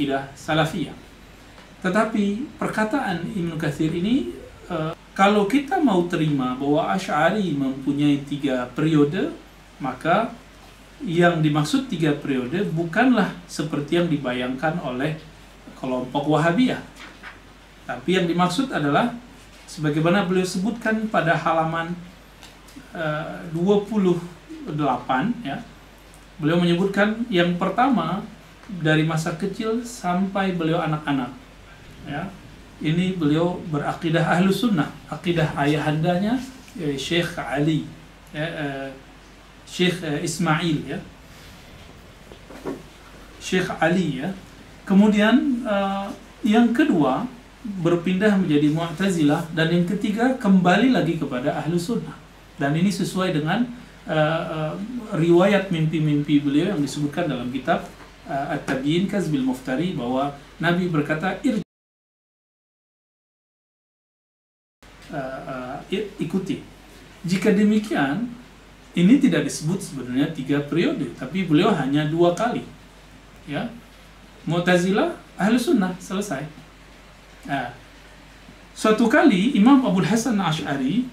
akidah salafiyah. Tetapi perkataan Ibnu Katsir ini uh, kalau kita mau terima bahwa Asy'ari mempunyai tiga periode, maka yang dimaksud tiga periode bukanlah seperti yang dibayangkan oleh kelompok Wahabiyah. Tapi yang dimaksud adalah sebagaimana beliau sebutkan pada halaman uh, 28 ya. Beliau menyebutkan yang pertama dari masa kecil sampai beliau anak-anak. Ya. Ini beliau berakidah ahlu sunnah, akidah ayahandanya ya, Syekh Ali, ya, uh, Syekh uh, Ismail ya. Syekh Ali ya. Kemudian uh, yang kedua berpindah menjadi Mu'tazilah dan yang ketiga kembali lagi kepada ahlu sunnah dan ini sesuai dengan uh, uh, riwayat mimpi-mimpi beliau yang disebutkan dalam kitab uh, At-Tabyin Kazbil Muftari bahwa Nabi berkata Ir uh, uh, ikuti. Jika demikian ini tidak disebut sebenarnya tiga periode tapi beliau hanya dua kali. Ya. Mu'tazilah ahlu sunnah selesai. Nah, suatu kali Imam Abu Hasan Ash'ari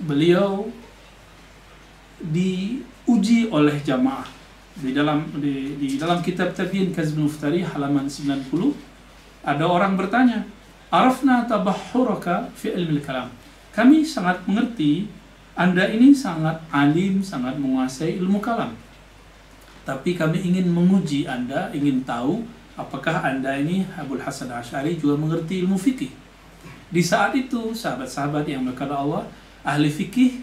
beliau diuji oleh jamaah di dalam di, di dalam kitab Tabiin Kazbun Muftari halaman 90 ada orang bertanya Arafna tabahhuraka fi ilmi kalam? Kami sangat mengerti anda ini sangat alim, sangat menguasai ilmu kalam. Tapi kami ingin menguji anda, ingin tahu apakah anda ini Abdul Hasan Ash'ari juga mengerti ilmu fikih. Di saat itu sahabat-sahabat yang berkata Allah ahli fikih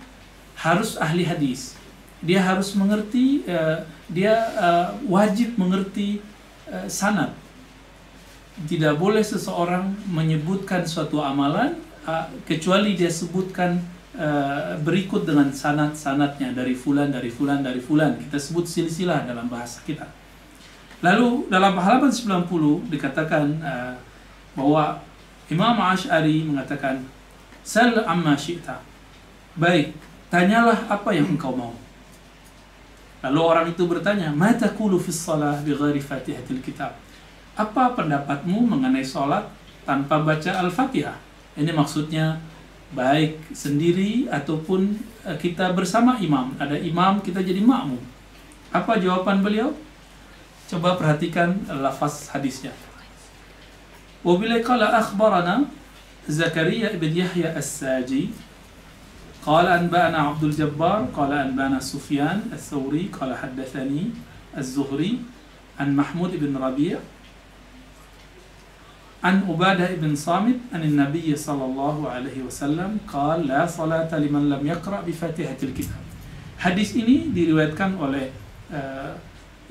harus ahli hadis. Dia harus mengerti uh, dia uh, wajib mengerti uh, sanad. Tidak boleh seseorang menyebutkan suatu amalan uh, kecuali dia sebutkan uh, berikut dengan sanad-sanadnya dari fulan dari fulan dari fulan. Kita sebut silsilah dalam bahasa kita. Lalu dalam halaman 90 dikatakan uh, bahwa Imam Ash'ari mengatakan Sal amma syi'ta. Baik, tanyalah apa yang engkau mau Lalu orang itu bertanya Ma takulu fis salah bighairi fatihatil kitab Apa pendapatmu mengenai sholat tanpa baca Al-Fatihah? Ini maksudnya baik sendiri ataupun uh, kita bersama imam Ada imam, kita jadi makmum Apa jawaban beliau? Coba perhatikan lafaz hadisnya. Wabila qala akhbarana Zakaria ibn Yahya As-Saji قال أنبأنا عبد الجبار قال أنبأنا سفيان الثوري قال حدثني الزهري عن محمود بن ربيع عن أبادة بن صامت أن النبي صلى الله عليه وسلم قال لا صلاة لمن لم يقرأ بفاتحة الكتاب. حديث ini diriwayatkan oleh آه،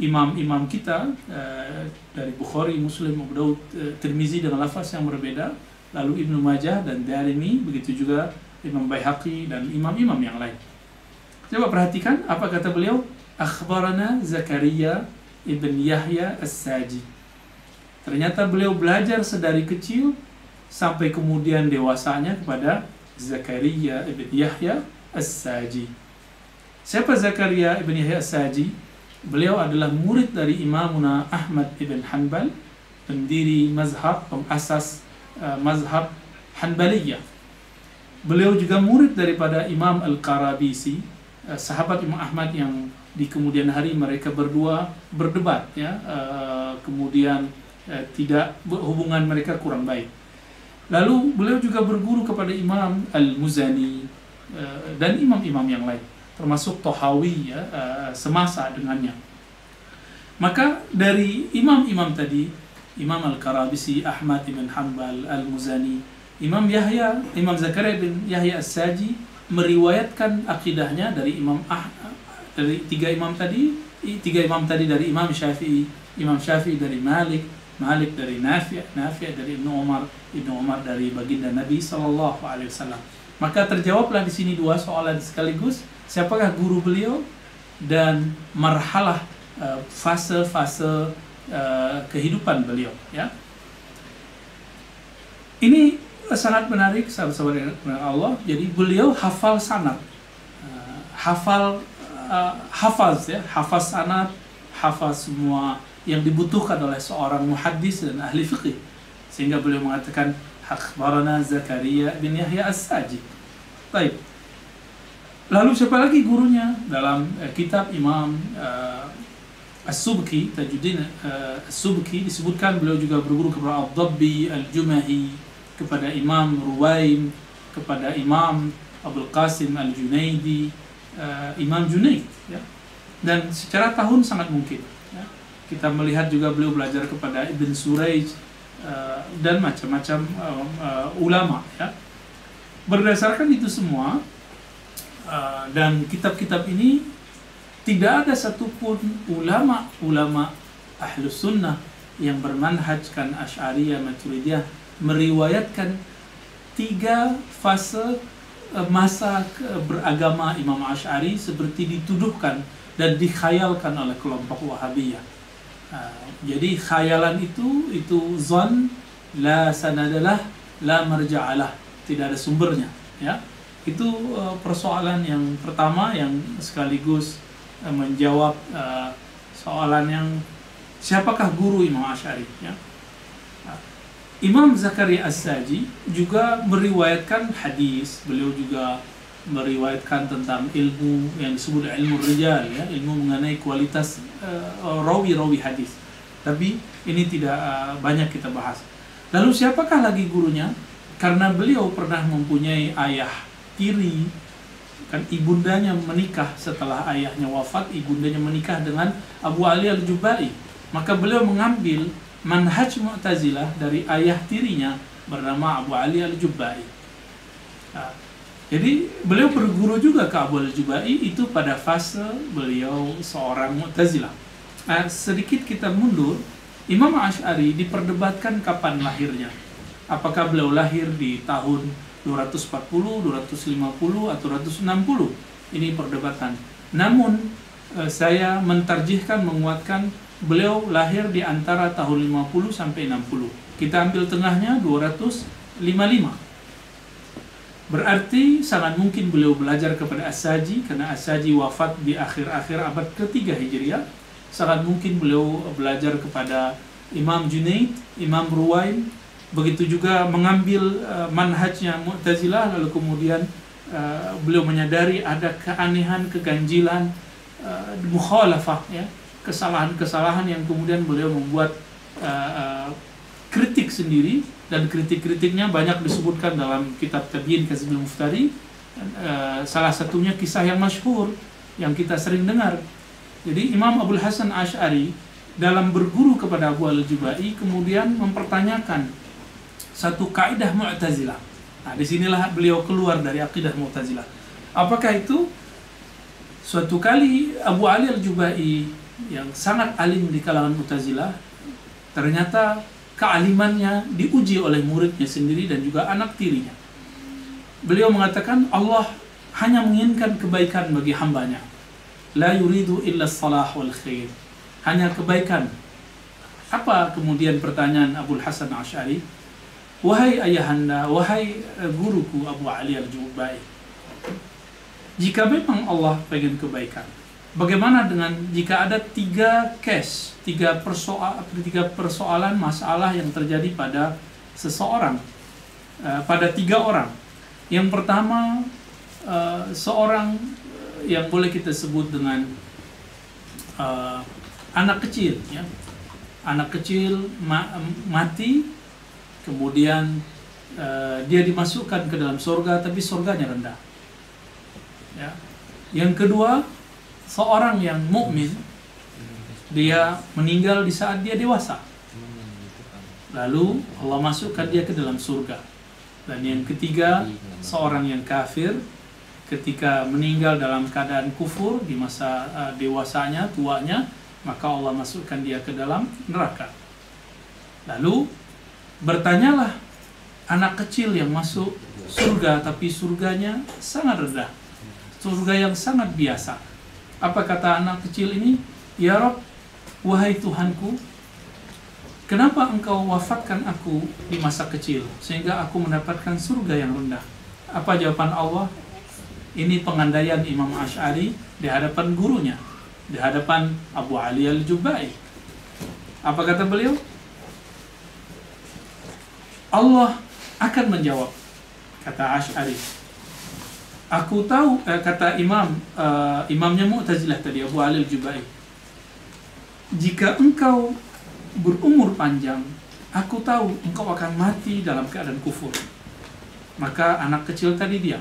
imam-imam uh, kita uh, dari Bukhari, Muslim, Abu Daud, uh, dengan lafaz yang berbeda. Lalu Ibnu Majah dan Darimi begitu juga Imam Baihaqi dan imam-imam yang lain. Coba perhatikan apa kata beliau? Akhbarana Zakaria ibn Yahya As-Saji. Ternyata beliau belajar sedari kecil sampai kemudian dewasanya kepada Zakaria ibn Yahya As-Saji. Siapa Zakaria ibn Yahya As-Saji? Beliau adalah murid dari Imamuna Ahmad ibn Hanbal, pendiri mazhab, pengasas uh, mazhab Hanbaliyah. Beliau juga murid daripada Imam Al-Qarabisi, uh, sahabat Imam Ahmad yang di kemudian hari mereka berdua berdebat ya, uh, kemudian uh, tidak hubungan mereka kurang baik. Lalu beliau juga berguru kepada Imam Al-Muzani dan imam-imam yang lain termasuk Tohawi ya semasa dengannya. Maka dari imam-imam tadi, Imam Al-Karabisi, Ahmad ibn Hanbal, Al-Muzani, Imam Yahya, Imam Zakaria bin Yahya As-Saji meriwayatkan akidahnya dari Imam ah, dari tiga imam tadi, tiga imam tadi dari Imam Syafi'i, Imam Syafi'i dari Malik, Malik dari Nafi', Nafi' dari Ibnu Umar, Ibnu Umar dari baginda Nabi sallallahu alaihi wasallam. Maka terjawablah di sini dua soalan sekaligus siapakah guru beliau dan marhalah uh, fase-fase uh, kehidupan beliau ya ini sangat menarik sahabat-sahabat Allah jadi beliau hafal sanad uh, hafal uh, hafaz ya hafaz sanad hafaz semua yang dibutuhkan oleh seorang muhaddis dan ahli fikih. Sehingga beliau mengatakan akhbarana Zakaria bin Yahya As-Sajid. Baik. Lalu siapa lagi gurunya dalam eh, kitab Imam uh, As-Subki, Tajuddin uh, As-Subki disebutkan beliau juga berguru kepada Al-Dabbi, Al-Jumahi, kepada Imam Ruwaim, kepada Imam Abdul Qasim Al-Junaidi, uh, Imam Junaid ya. Dan secara tahun sangat mungkin ya. Kita melihat juga beliau belajar kepada Ibn Surayj uh, dan macam-macam uh, uh, ulama ya. Berdasarkan itu semua uh, dan kitab-kitab ini tidak ada satupun ulama-ulama ahlus sunnah yang bermanhajkan Ash'ariyah Maturidiyah meriwayatkan tiga fase eh, masa beragama Imam Ash'ari seperti dituduhkan dan dikhayalkan oleh kelompok Wahabiyah. Uh, jadi khayalan itu itu zon la sanadalah la marja'alah tidak ada sumbernya ya itu uh, persoalan yang pertama yang sekaligus Eh, menjawab soalan yang siapakah guru Imam Asy'ari ya. Imam Zakaria As-Saji juga meriwayatkan hadis, beliau juga meriwayatkan tentang ilmu yang disebut ilmu rijal ya, ilmu mengenai kualitas uh, rawi-rawi hadis. Tapi ini tidak uh, banyak kita bahas. Lalu siapakah lagi gurunya? Karena beliau pernah mempunyai ayah tiri kan ibundanya menikah setelah ayahnya wafat ibundanya menikah dengan Abu Ali al-Jubai maka beliau mengambil manhaj Mu'tazilah dari ayah tirinya bernama Abu Ali al-Jubai. Nah, jadi beliau berguru juga ke Abu al-Jubai itu pada fase beliau seorang Mu'tazilah nah, sedikit kita mundur. Imam Ash'ari diperdebatkan kapan lahirnya. Apakah beliau lahir di tahun 240, 250 atau 260. Ini perdebatan. Namun eh, saya mentarjihkan menguatkan beliau lahir di antara tahun 50 sampai 60. Kita ambil tengahnya 255. Berarti sangat mungkin beliau belajar kepada As-Saji karena As-Saji wafat di akhir-akhir abad ketiga Hijriah. Sangat mungkin beliau belajar kepada Imam Junaid, Imam Ruwaim, begitu juga mengambil uh, manhajnya Mu'tazilah lalu kemudian uh, beliau menyadari ada keanehan, keganjilan, uh, mukhalafah ya, kesalahan-kesalahan yang kemudian beliau membuat uh, uh, kritik sendiri dan kritik-kritiknya banyak disebutkan dalam kitab Tabiin Kazbil Muftari uh, salah satunya kisah yang masyhur yang kita sering dengar jadi Imam Abdul Hasan Ash'ari dalam berguru kepada Abu Al-Jubai kemudian mempertanyakan satu kaidah Mu'tazilah. Nah, di sinilah beliau keluar dari akidah Mu'tazilah. Apakah itu? Suatu kali Abu Ali Al-Jubai yang sangat alim di kalangan Mu'tazilah, ternyata kealimannya diuji oleh muridnya sendiri dan juga anak tirinya. Beliau mengatakan Allah hanya menginginkan kebaikan bagi hambanya. La yuridu illa salah wal khair. Hanya kebaikan. Apa kemudian pertanyaan Abu Hasan Ash'ari? Wahai ayahanda, wahai eh, guruku Abu Ali al-Jubai, jika memang Allah pengen kebaikan, bagaimana dengan jika ada tiga case, tiga persoal, tiga persoalan masalah yang terjadi pada seseorang, uh, pada tiga orang. Yang pertama, uh, seorang yang boleh kita sebut dengan uh, anak kecil, ya, anak kecil ma mati kemudian uh, dia dimasukkan ke dalam surga tapi surganya rendah ya yang kedua seorang yang mukmin dia meninggal di saat dia dewasa lalu Allah masukkan dia ke dalam surga dan yang ketiga seorang yang kafir ketika meninggal dalam keadaan kufur di masa uh, dewasanya tuanya maka Allah masukkan dia ke dalam neraka lalu Bertanyalah anak kecil yang masuk surga tapi surganya sangat rendah. Surga yang sangat biasa. Apa kata anak kecil ini? Ya Rob, wahai Tuhanku, kenapa engkau wafatkan aku di masa kecil sehingga aku mendapatkan surga yang rendah? Apa jawaban Allah? Ini pengandaian Imam Ash'ari di hadapan gurunya, di hadapan Abu Ali al-Jubai. Apa kata beliau? Allah akan menjawab kata Ash'ari aku tahu eh, kata imam uh, imamnya Mu'tazilah tadi Abu Ali Al-Jubai jika engkau berumur panjang aku tahu engkau akan mati dalam keadaan kufur. Maka anak kecil tadi diam.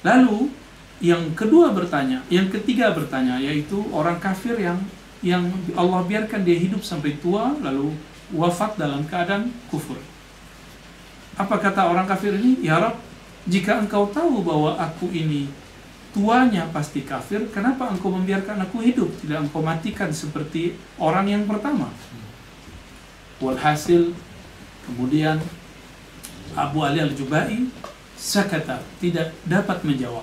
Lalu yang kedua bertanya yang ketiga bertanya yaitu orang kafir yang yang Allah biarkan dia hidup sampai tua lalu wafat dalam keadaan kufur. Apa kata orang kafir ini? Ya Rab, jika engkau tahu bahwa aku ini tuanya pasti kafir, kenapa engkau membiarkan aku hidup? Tidak engkau matikan seperti orang yang pertama. Walhasil, kemudian Abu Ali al-Jubai sakata, tidak dapat menjawab.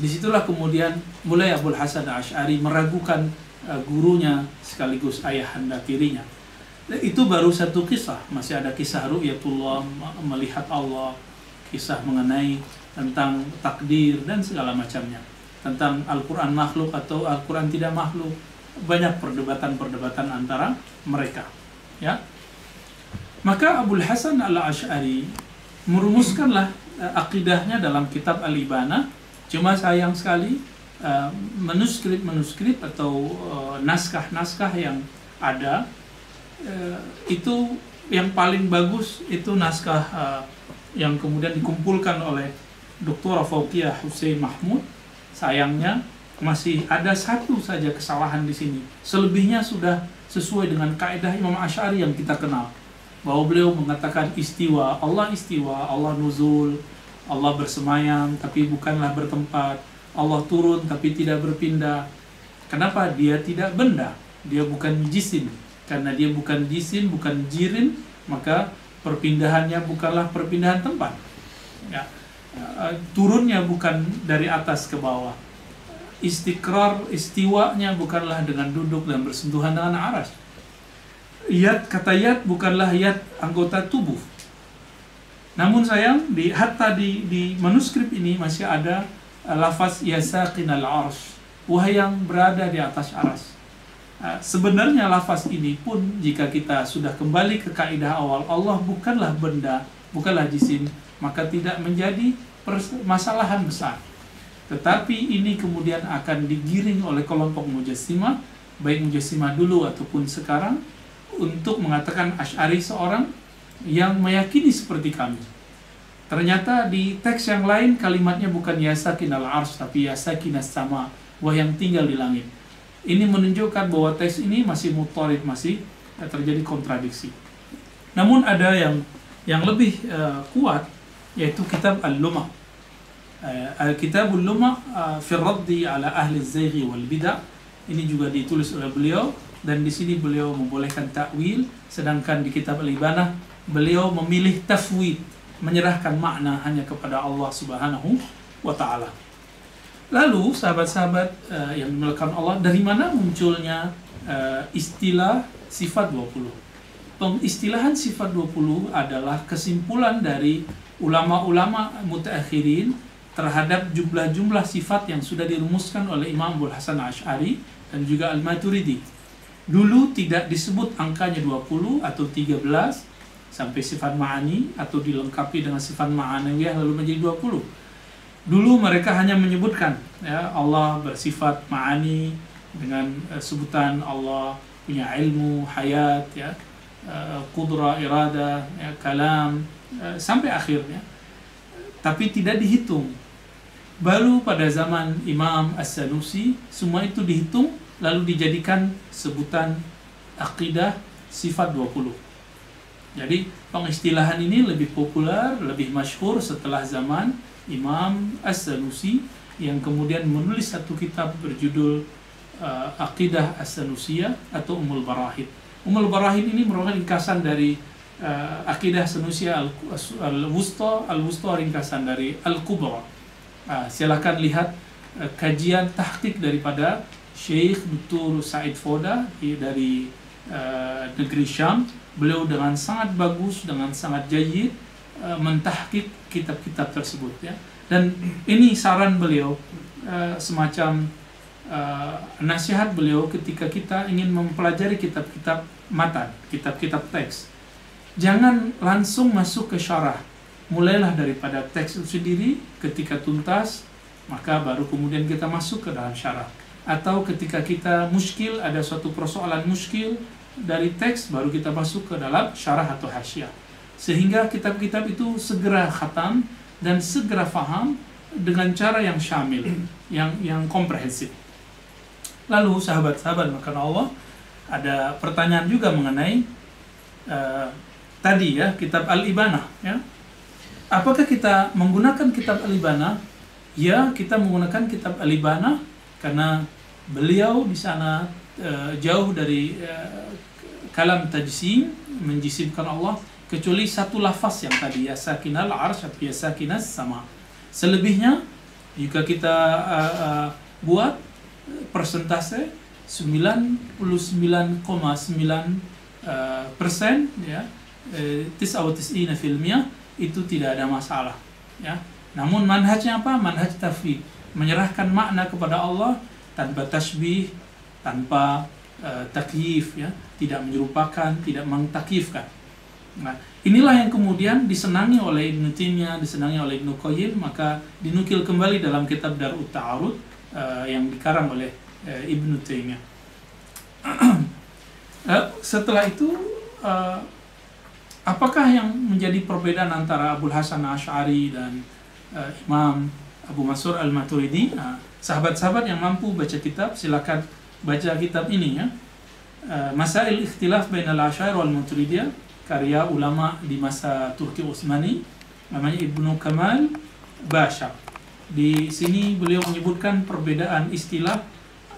Di situlah kemudian mulai Abu Hasan Ash'ari meragukan uh, gurunya sekaligus ayahanda tirinya itu baru satu kisah masih ada kisah ru'yatullah melihat Allah kisah mengenai tentang takdir dan segala macamnya. Tentang Al-Quran makhluk atau Al-Quran tidak makhluk. Banyak perdebatan-perdebatan antara mereka ya. Maka Abu Hasan al-Ash'ari merumuskanlah uh, akidahnya dalam kitab Al-Ibana. Cuma sayang sekali uh, manuskrip-manuskrip atau uh, naskah-naskah yang ada itu yang paling bagus itu naskah yang kemudian dikumpulkan oleh Dr. Fauqiyah Hussein Mahmud. Sayangnya masih ada satu saja kesalahan di sini. Selebihnya sudah sesuai dengan kaidah Imam Asy'ari yang kita kenal. Bahwa beliau mengatakan istiwa, Allah istiwa, Allah nuzul, Allah bersemayam tapi bukanlah bertempat, Allah turun tapi tidak berpindah. Kenapa? Dia tidak benda, dia bukan jisim karena dia bukan jisim, bukan jirin, maka perpindahannya bukanlah perpindahan tempat. Ya. Eh, turunnya bukan dari atas ke bawah. Istiqrar, istiwanya bukanlah dengan duduk dan bersentuhan dengan aras. Yat kata yat bukanlah yat anggota tubuh. Namun sayang di hatta di di manuskrip ini masih ada uh, lafaz yasaqinal arsh. Wahai yang berada di atas aras Ah, sebenarnya lafaz ini pun jika kita sudah kembali ke kaidah awal Allah bukanlah benda, bukanlah jisim, maka tidak menjadi masalahan besar. Tetapi ini kemudian akan digiring oleh kelompok mujassimah, baik mujassimah dulu ataupun sekarang untuk mengatakan Asy'ari seorang yang meyakini seperti kami. Ternyata di teks yang lain kalimatnya bukan yasakin al-ars tapi yasakin as-sama, wah yang tinggal di langit ini menunjukkan bahwa teks ini masih mutorid, masih terjadi kontradiksi. Namun ada yang yang lebih uh, kuat yaitu kitab Al-Lumah. Uh, Al-Kitab Al-Lumah uh, fi ala ahli zayghi wal bid'ah. Ini juga ditulis oleh beliau dan di sini beliau membolehkan takwil sedangkan di kitab Al-Ibanah beliau memilih tafwid, menyerahkan makna hanya kepada Allah Subhanahu wa taala. Lalu sahabat-sahabat uh, yang dimulakan Allah, dari mana munculnya uh, istilah sifat 20? Pengistilahan sifat 20 adalah kesimpulan dari ulama-ulama mutaakhirin terhadap jumlah-jumlah sifat yang sudah dirumuskan oleh Imam Abdul Hasan Ash'ari dan juga Al-Maturidi. Dulu tidak disebut angkanya 20 atau 13 sampai sifat ma'ani atau dilengkapi dengan sifat ma'anawiyah lalu menjadi 20 Dulu mereka hanya menyebutkan ya Allah bersifat ma'ani dengan uh, sebutan Allah punya ilmu, hayat, ya, uh, kudra, irada, ya, kalam uh, sampai akhirnya. Tapi tidak dihitung. Baru pada zaman Imam As-Sanusi semua itu dihitung lalu dijadikan sebutan akidah sifat 20. Jadi pengistilahan ini lebih populer, lebih masyhur setelah zaman Imam As-Sanusi yang kemudian menulis satu kitab berjudul uh, Aqidah As-Sanusiyah atau Umul Barahid. Umul Barahid ini merupakan ringkasan dari uh, Aqidah Sanusiyah Al-Wusta, Al-Wusta ringkasan dari Al-Kubra. Uh, silakan lihat uh, kajian tahqiq daripada Syekh Dr. Said Foda dari uh, negeri Syam. Beliau dengan sangat bagus, dengan sangat jayid uh, mentahkik kitab-kitab tersebut ya dan ini saran beliau uh, semacam uh, nasihat beliau ketika kita ingin mempelajari kitab-kitab matan, kitab-kitab teks. Jangan langsung masuk ke syarah. Mulailah daripada teks itu sendiri, ketika tuntas, maka baru kemudian kita masuk ke dalam syarah. Atau ketika kita muskil, ada suatu persoalan muskil dari teks, baru kita masuk ke dalam syarah atau hasyiah. Sehingga kitab-kitab itu segera khatam dan segera faham dengan cara yang syamil, yang yang komprehensif. Lalu sahabat-sahabat makan Allah ada pertanyaan juga mengenai uh, tadi ya kitab Al-Ibanah ya. Apakah kita menggunakan kitab Al-Ibanah? Ya, kita menggunakan kitab Al-Ibanah karena beliau di sana uh, jauh dari uh, kalam tajsim menjisimkan Allah kecuali satu lafaz yang tadi ya sakinal atau ya sakinas sama. Selebihnya jika kita uh, uh, buat persentase 99,9 uh, persen ya tis tis'ina filmnya itu tidak ada masalah ya. Namun manhajnya apa? Manhaj tafwid menyerahkan makna kepada Allah tanpa tasbih tanpa uh, takyif ya. Tidak menyerupakan tidak mengtakifkan nah Inilah yang kemudian disenangi oleh Ibn Taimiyah, disenangi oleh Ibn Qayyim, maka dinukil kembali dalam kitab Darut Ta'arud uh, yang dikarang oleh uh, Ibn uh, setelah itu, uh, apakah yang menjadi perbedaan antara Abu Hasan Ash'ari dan uh, Imam Abu Masur Al-Maturidi? Uh, sahabat-sahabat yang mampu baca kitab, silakan baca kitab ini ya. Uh, Masail Ikhtilaf Bainal Ash'ari wal Maturidiyah karya ulama di masa Turki Utsmani namanya Ibnu Kamal Basha. Di sini beliau menyebutkan perbedaan istilah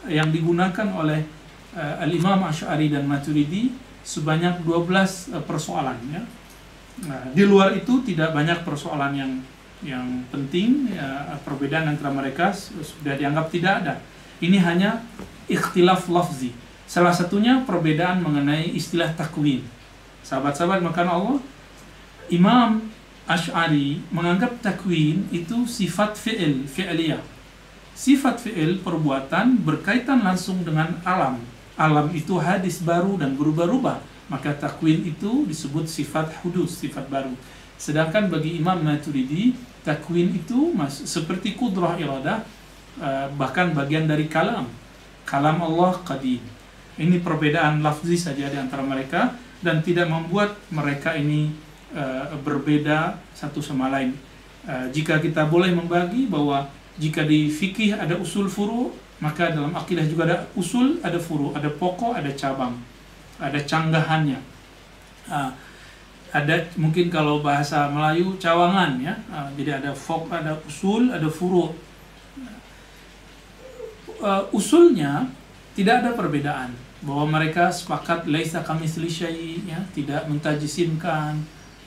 yang digunakan oleh uh, Al-Imam Asy'ari dan Maturidi sebanyak 12 uh, eh, persoalan ya. Nah, di luar itu tidak banyak persoalan yang yang penting ya, perbedaan antara mereka sudah dianggap tidak ada. Ini hanya ikhtilaf lafzi. Salah satunya perbedaan mengenai istilah takwin sahabat-sahabat makan Allah Imam Ash'ari menganggap takwin itu sifat fi'il, fi'liyah. Sifat fi'il perbuatan berkaitan langsung dengan alam. Alam itu hadis baru dan berubah-ubah maka takwin itu disebut sifat hudus, sifat baru. Sedangkan bagi Imam Maturidi takwin itu mas, seperti kudrah iradah uh, bahkan bagian dari kalam. Kalam Allah qadim. Ini perbedaan lafzi saja di antara mereka dan tidak membuat mereka ini uh, berbeda satu sama lain. Uh, jika kita boleh membagi bahwa jika di fikih ada usul furu, maka dalam akidah juga ada usul, ada furu, ada pokok, ada cabang, ada canggahannya. Uh, ada mungkin kalau bahasa Melayu cawangan ya, uh, jadi ada fok, ada usul, ada furu. Uh, usulnya tidak ada perbedaan bahwa mereka sepakat laisa kami syai ya tidak mentajisimkan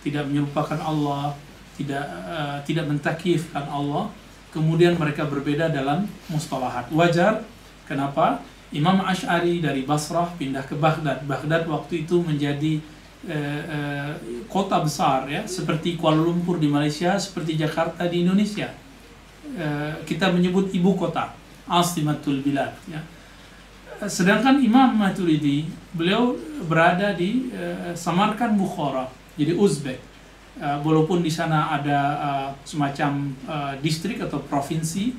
tidak menyerupakan Allah tidak uh, tidak mentakifkan Allah. Kemudian mereka berbeda dalam mustalahat. Wajar. Kenapa? Imam Ash'ari dari Basrah pindah ke Baghdad. Baghdad waktu itu menjadi uh, uh, kota besar ya seperti Kuala Lumpur di Malaysia seperti Jakarta di Indonesia. Uh, kita menyebut ibu kota Asimatul Bilad ya sedangkan Imam Maturidi beliau berada di uh, Samarkand Bukhara jadi Uzbek. Uh, walaupun di sana ada uh, semacam uh, distrik atau provinsi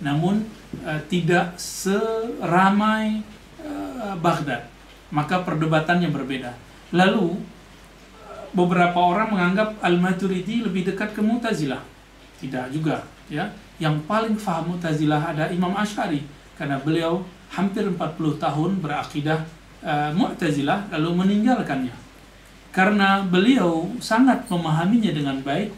namun uh, tidak seramai uh, Baghdad. Maka perdebatannya berbeda. Lalu beberapa orang menganggap Al-Maturidi lebih dekat ke Mu'tazilah. Tidak juga ya. Yang paling faham Mu'tazilah ada Imam Ash'ari karena beliau hampir 40 tahun berakidah uh, Mu'tazilah lalu meninggalkannya. Karena beliau sangat memahaminya dengan baik,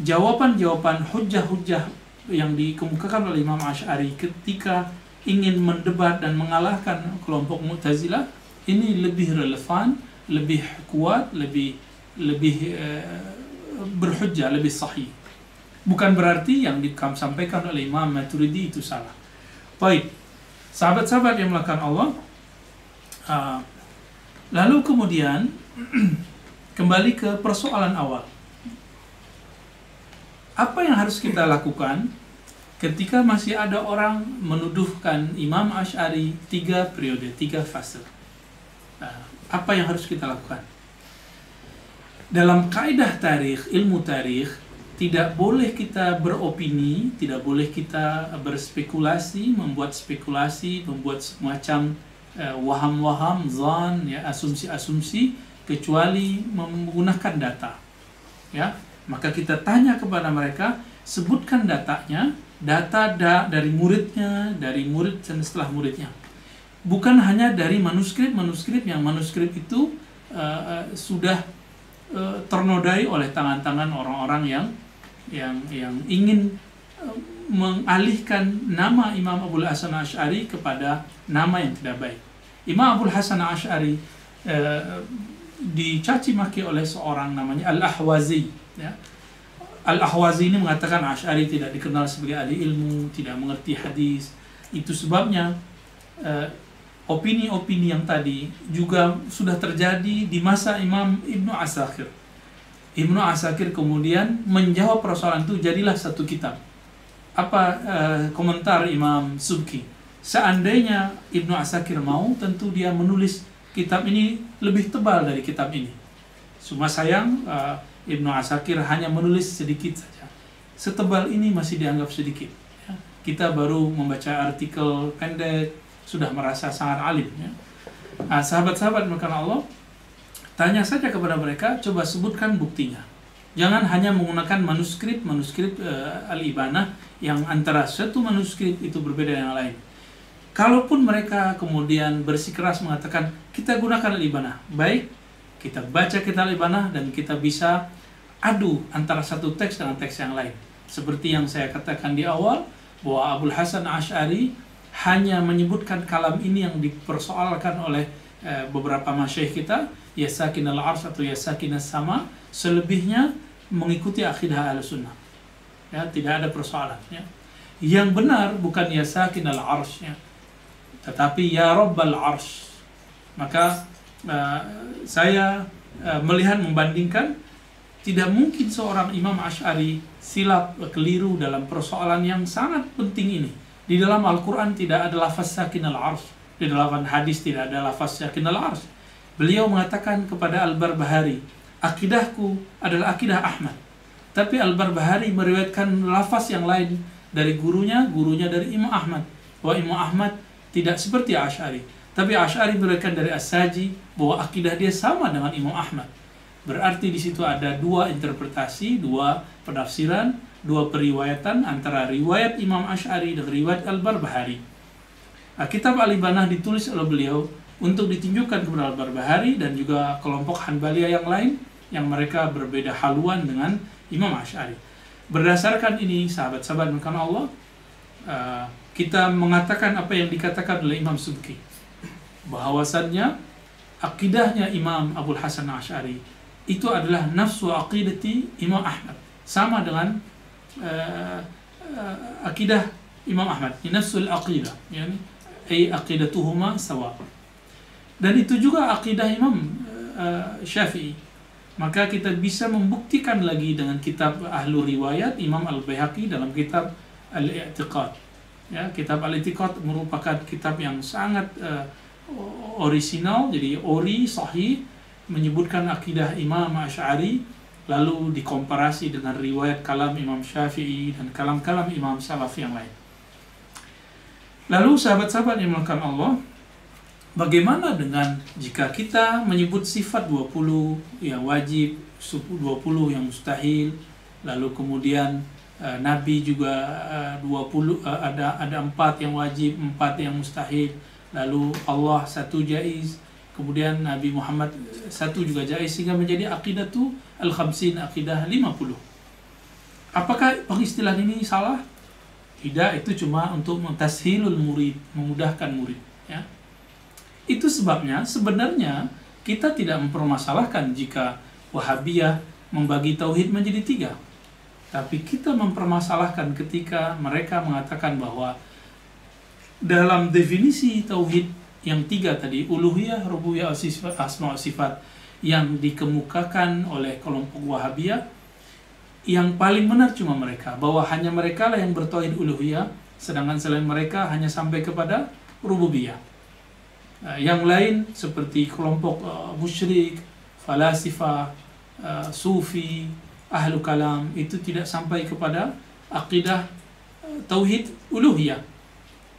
jawaban-jawaban hujah-hujah yang dikemukakan oleh Imam Ash'ari ketika ingin mendebat dan mengalahkan kelompok Mu'tazilah ini lebih relevan, lebih kuat, lebih lebih uh, berhujjah, lebih sahih. Bukan berarti yang disampaikan oleh Imam Maturidi itu salah. Baik, sahabat-sahabat yang melakukan Allah uh, lalu kemudian kembali ke persoalan awal apa yang harus kita lakukan ketika masih ada orang menuduhkan Imam Ash'ari tiga periode, tiga fase. Nah, apa yang harus kita lakukan? Dalam kaidah tarikh, ilmu tarikh, tidak boleh kita beropini, tidak boleh kita berspekulasi, membuat spekulasi, membuat semacam uh, waham-waham, zan, ya, asumsi-asumsi, kecuali menggunakan data. Ya, maka kita tanya kepada mereka, sebutkan datanya, data da dari muridnya, dari murid dan setelah muridnya. Bukan hanya dari manuskrip-manuskrip yang manuskrip itu uh, uh, sudah uh, ternodai oleh tangan-tangan orang-orang yang yang yang ingin uh, mengalihkan nama Imam Abu Hasan Ash'ari kepada nama yang tidak baik. Imam Abu Hasan Ash'ari uh, dicaci maki oleh seorang namanya Al-Ahwazi ya. Al-Ahwazi ini mengatakan Ash'ari tidak dikenal sebagai ahli ilmu, tidak mengerti hadis. Itu sebabnya opini-opini yang tadi juga sudah terjadi di masa Imam Ibnu Asakir. Ibnu Asakir kemudian menjawab persoalan itu jadilah satu kitab. Apa uh, komentar Imam Subki? Seandainya Ibnu Asakir mau, tentu dia menulis kitab ini lebih tebal dari kitab ini. Cuma sayang uh, Ibnu Asakir hanya menulis sedikit saja. Setebal ini masih dianggap sedikit. Ya. Kita baru membaca artikel pendek, sudah merasa sangat alim ya. Nah, sahabat-sahabat maka Allah tanya saja kepada mereka coba sebutkan buktinya. Jangan hanya menggunakan manuskrip manuskrip uh, al-ibanah yang antara satu manuskrip itu berbeda dengan yang lain. Kalaupun mereka kemudian bersikeras mengatakan kita gunakan al-ibanah. Baik kita baca kita al-ibanah dan kita bisa adu antara satu teks dengan teks yang lain. Seperti yang saya katakan di awal bahwa Abdul Hasan Ash'ari hanya menyebutkan kalam ini yang dipersoalkan oleh uh, beberapa masyayikh kita ya sakin al ars atau ya sakin sama selebihnya mengikuti akidah al sunnah ya tidak ada persoalan ya yang benar bukan ya sakin al ars ya tetapi ya rabbal ars maka uh, saya uh, melihat membandingkan tidak mungkin seorang imam Ash'ari silap keliru dalam persoalan yang sangat penting ini di dalam Al-Quran tidak ada lafaz sakin al-ars. Di dalam hadis tidak ada lafaz sakin al-ars. Beliau mengatakan kepada Al-Barbahari, akidahku adalah akidah Ahmad. Tapi Al-Barbahari meriwayatkan lafaz yang lain dari gurunya, gurunya dari Imam Ahmad. Bahwa Imam Ahmad tidak seperti Ash'ari. Tapi Ash'ari meriwayatkan dari As-Saji bahwa akidah dia sama dengan Imam Ahmad. Berarti di situ ada dua interpretasi, dua penafsiran, dua periwayatan antara riwayat Imam Ash'ari dan riwayat Al-Barbahari. Nah, kitab Al-Ibanah ditulis oleh beliau untuk ditunjukkan kepada Al-Barbahari dan juga kelompok Hanbaliyah yang lain yang mereka berbeda haluan dengan Imam Ash'ari. Berdasarkan ini, sahabat-sahabat bukan Allah, uh, kita mengatakan apa yang dikatakan oleh Imam Subki. Bahwasannya akidahnya Imam Abu Hasan Ash'ari itu adalah nafsu aqidati Imam Ahmad. Sama dengan uh, uh, akidah Imam Ahmad nafsul aqidah yani ay aqidatuhuma sawa dan itu juga akidah Imam uh, Syafi'i maka kita bisa membuktikan lagi dengan kitab ahlu riwayat Imam Al-Baihaqi dalam kitab Al-I'tiqad ya kitab Al-I'tiqad merupakan kitab yang sangat uh, orisinal jadi ori sahih menyebutkan akidah Imam Asy'ari lalu dikomparasi dengan riwayat kalam Imam Syafi'i dan kalam-kalam Imam Salaf yang lain. Lalu sahabat-sahabat yang melakukan Allah, bagaimana dengan jika kita menyebut sifat 20 yang wajib, 20 yang mustahil, lalu kemudian uh, Nabi juga uh, 20 uh, ada ada empat yang wajib, empat yang mustahil, lalu Allah satu jaiz, kemudian Nabi Muhammad satu juga jaiz sehingga menjadi akidah tu Al-Khamsin Akidah 50. Apakah pengistilahan ini salah? Tidak, itu cuma untuk mentashilul murid, memudahkan murid. Ya. Itu sebabnya sebenarnya kita tidak mempermasalahkan jika Wahabiyah membagi tauhid menjadi tiga. Tapi kita mempermasalahkan ketika mereka mengatakan bahwa dalam definisi tauhid yang tiga tadi, uluhiyah, rububiyah, asma sifat, yang dikemukakan oleh kelompok Wahabiyah yang paling benar cuma mereka bahwa hanya mereka lah yang bertauhid uluhiyah sedangkan selain mereka hanya sampai kepada rububiyah. Uh, yang lain seperti kelompok uh, musyrik, falasifah, uh, sufi, ahlu kalam itu tidak sampai kepada akidah uh, tauhid uluhiyah.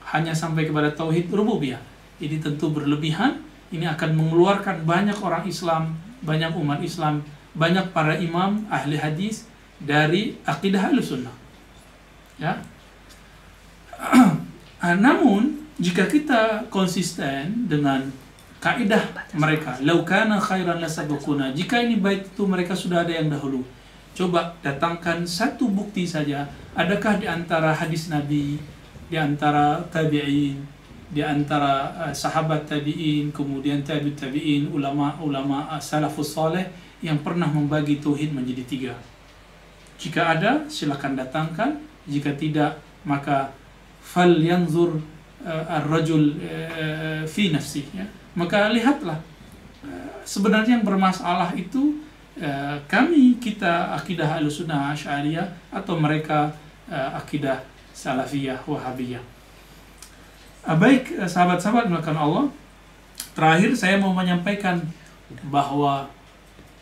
Hanya sampai kepada tauhid rububiyah. Ini tentu berlebihan, ini akan mengeluarkan banyak orang Islam, banyak umat Islam, banyak para imam ahli hadis dari akidah sunnah. Ya. Namun jika kita konsisten dengan kaidah mereka, laukana khairan lasabakuna. Jika ini baik itu mereka sudah ada yang dahulu. Coba datangkan satu bukti saja. Adakah di antara hadis Nabi, di antara tabi'in, di antara uh, sahabat tabi'in, kemudian tabi'ut tabi'in, ulama-ulama uh, salafus saleh yang pernah membagi tauhid menjadi tiga. Jika ada, silakan datangkan. Jika tidak, maka fal yanzur ar-rajul uh, fi nafsi ya. Maka lihatlah sebenarnya yang bermasalah itu kami kita akidah Ahlussunnah Asy'ariyah atau mereka akidah Salafiyah Wahabiyah. Uh, baik sahabat-sahabat melakukan Allah. Terakhir saya mau menyampaikan bahwa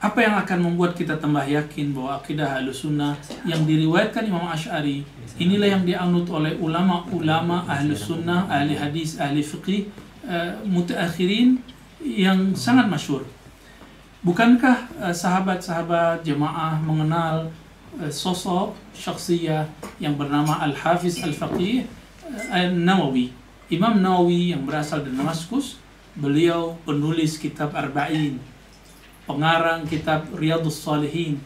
apa yang akan membuat kita tambah yakin bahwa akidah sunnah yang diriwayatkan Imam Ash'ari inilah yang dianut oleh ulama-ulama ahli sunnah, ahli hadis, ahli fiqih, uh, mutaakhirin yang sangat masyur. Bukankah uh, sahabat-sahabat jemaah mengenal uh, sosok syakhsiyah yang bernama Al-Hafiz Al-Faqih uh, Nawawi. Imam Nawawi yang berasal dari Damaskus, beliau penulis kitab Arba'in pengarang kitab Riyadus Salihin.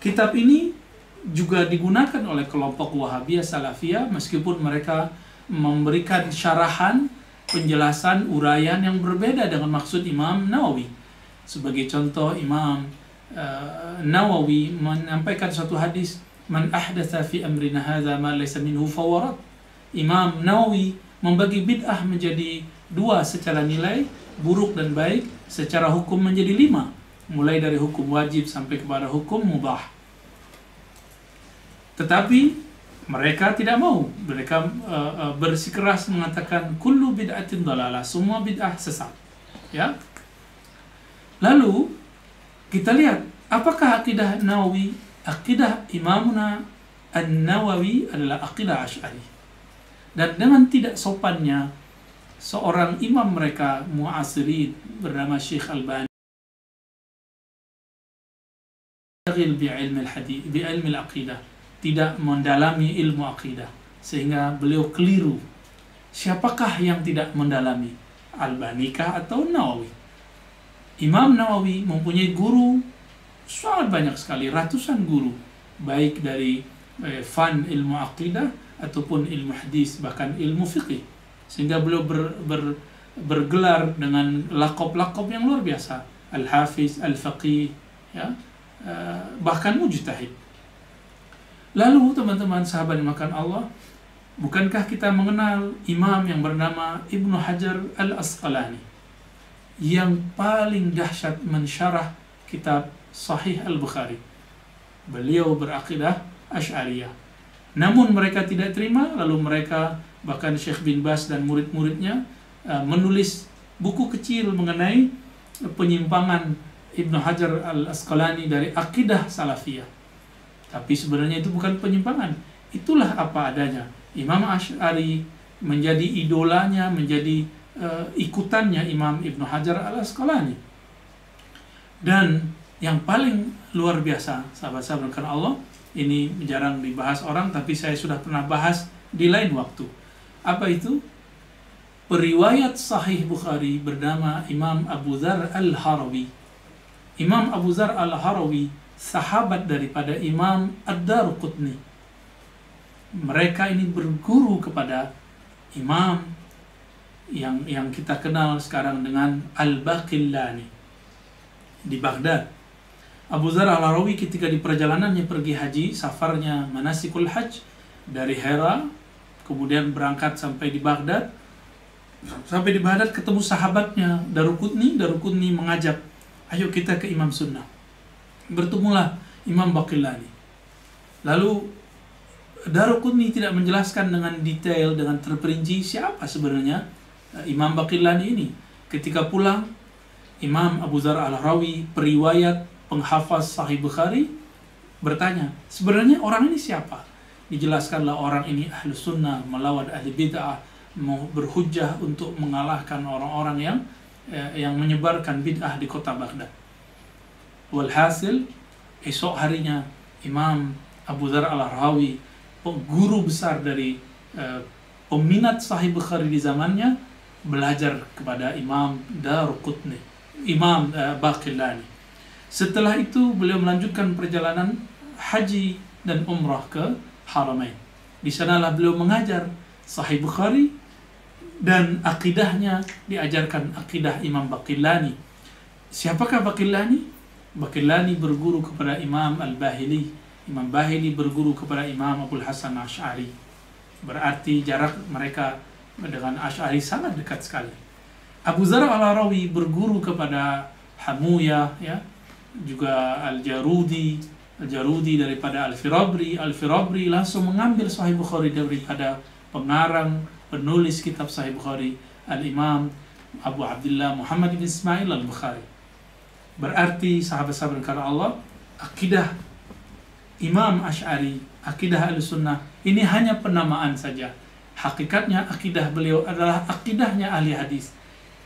Kitab ini juga digunakan oleh kelompok Wahabiyah Salafiyah meskipun mereka memberikan syarahan, penjelasan, uraian yang berbeda dengan maksud Imam Nawawi. Sebagai contoh Imam uh, Nawawi menyampaikan suatu hadis, "Man ahdatha fi amrina hadza ma laysa minhu fawarat." Imam Nawawi membagi bid'ah menjadi dua secara nilai, buruk dan baik secara hukum menjadi lima. Mulai dari hukum wajib sampai kepada hukum mubah. Tetapi mereka tidak mau. Mereka uh, uh, bersikeras mengatakan kullu bid'atin dalalah. Semua bid'ah sesat. Ya? Lalu kita lihat apakah akidah Nawawi akidah Imamuna An-Nawawi adalah akidah Asy'ari? Dan dengan tidak sopannya seorang imam mereka muasirin bernama Syekh Albani. Aqidah tidak mendalami ilmu akidah sehingga beliau keliru. Siapakah yang tidak mendalami? Albani kah atau Nawawi? Imam Nawawi mempunyai guru sangat banyak sekali ratusan guru. Baik dari eh, fan ilmu akidah ataupun ilmu hadis bahkan ilmu fikih sehingga beliau ber, ber, bergelar dengan lakop-lakop yang luar biasa. Al-hafiz al-faqih ya. Uh, bahkan mujtahid. Lalu teman-teman sahabat yang makan Allah bukankah kita mengenal imam yang bernama Ibnu Hajar al-Asqalani? Yang paling dahsyat mensyarah kitab Sahih al-Bukhari. Beliau berakidah Asy'ariyah. Namun mereka tidak terima lalu mereka bahkan Syekh bin Bas dan murid-muridnya uh, menulis buku kecil mengenai penyimpangan Ibnu Hajar al-Asqalani dari akidah salafiyah. Tapi sebenarnya itu bukan penyimpangan. Itulah apa adanya. Imam Ash'ari menjadi idolanya, menjadi uh, ikutannya Imam Ibnu Hajar al-Asqalani. Dan yang paling luar biasa, sahabat-sahabat karena Allah, ini jarang dibahas orang, tapi saya sudah pernah bahas di lain waktu apa itu? Periwayat Sahih Bukhari bernama Imam Abu Dhar Al-Harawi. Imam Abu Dhar Al-Harawi sahabat daripada Imam Ad-Darqutni. Mereka ini berguru kepada imam yang yang kita kenal sekarang dengan Al-Baqillani di Baghdad. Abu Dhar Al-Harawi ketika di perjalanannya pergi haji, safarnya manasikul hajj dari Hera kemudian berangkat sampai di Baghdad sampai di Baghdad ketemu sahabatnya Darukutni Darukutni mengajak ayo kita ke Imam Sunnah bertemulah Imam Baqillani. Lalu Daruqutni tidak menjelaskan dengan detail dengan terperinci siapa sebenarnya eh, Imam Baqillani ini. Ketika pulang Imam Abu Zar al-Rawi periwayat penghafaz Sahih Bukhari bertanya, sebenarnya orang ini siapa? Dijelaskanlah orang ini ahlu sunnah melawan ahli bid'ah mau berhujah untuk mengalahkan orang-orang yang eh, yang menyebarkan bid'ah di kota Baghdad. Walhasil esok harinya Imam Abu Dhar al-Rawi guru besar dari eh, peminat Sahih Bukhari di zamannya belajar kepada Imam Daruqutni, Imam eh, Baqillani. Setelah itu beliau melanjutkan perjalanan haji dan umrah ke Haramain. Di sanalah beliau mengajar Sahih Bukhari dan akidahnya diajarkan akidah Imam Baqillani. Siapakah Baqillani? Baqillani berguru kepada Imam Al-Bahili. Imam Bahili berguru kepada Imam Abdul Hasan Ash'ari. Berarti jarak mereka dengan Ash'ari sangat dekat sekali. Abu Zar al-Arawi berguru kepada Hamuya, ya, juga Al-Jarudi, Al-Jarudi daripada Al-Firabri, Al-Firabri langsung mengambil Sahih Bukhari daripada pengarang, penulis kitab Sahih Bukhari, Al-Imam Abu Abdullah Muhammad bin Ismail Al-Bukhari. Berarti sahabat-sahabat karena Allah, akidah Imam Ash'ari, akidah Al-Sunnah, ini hanya penamaan saja. Hakikatnya akidah beliau adalah akidahnya ahli hadis.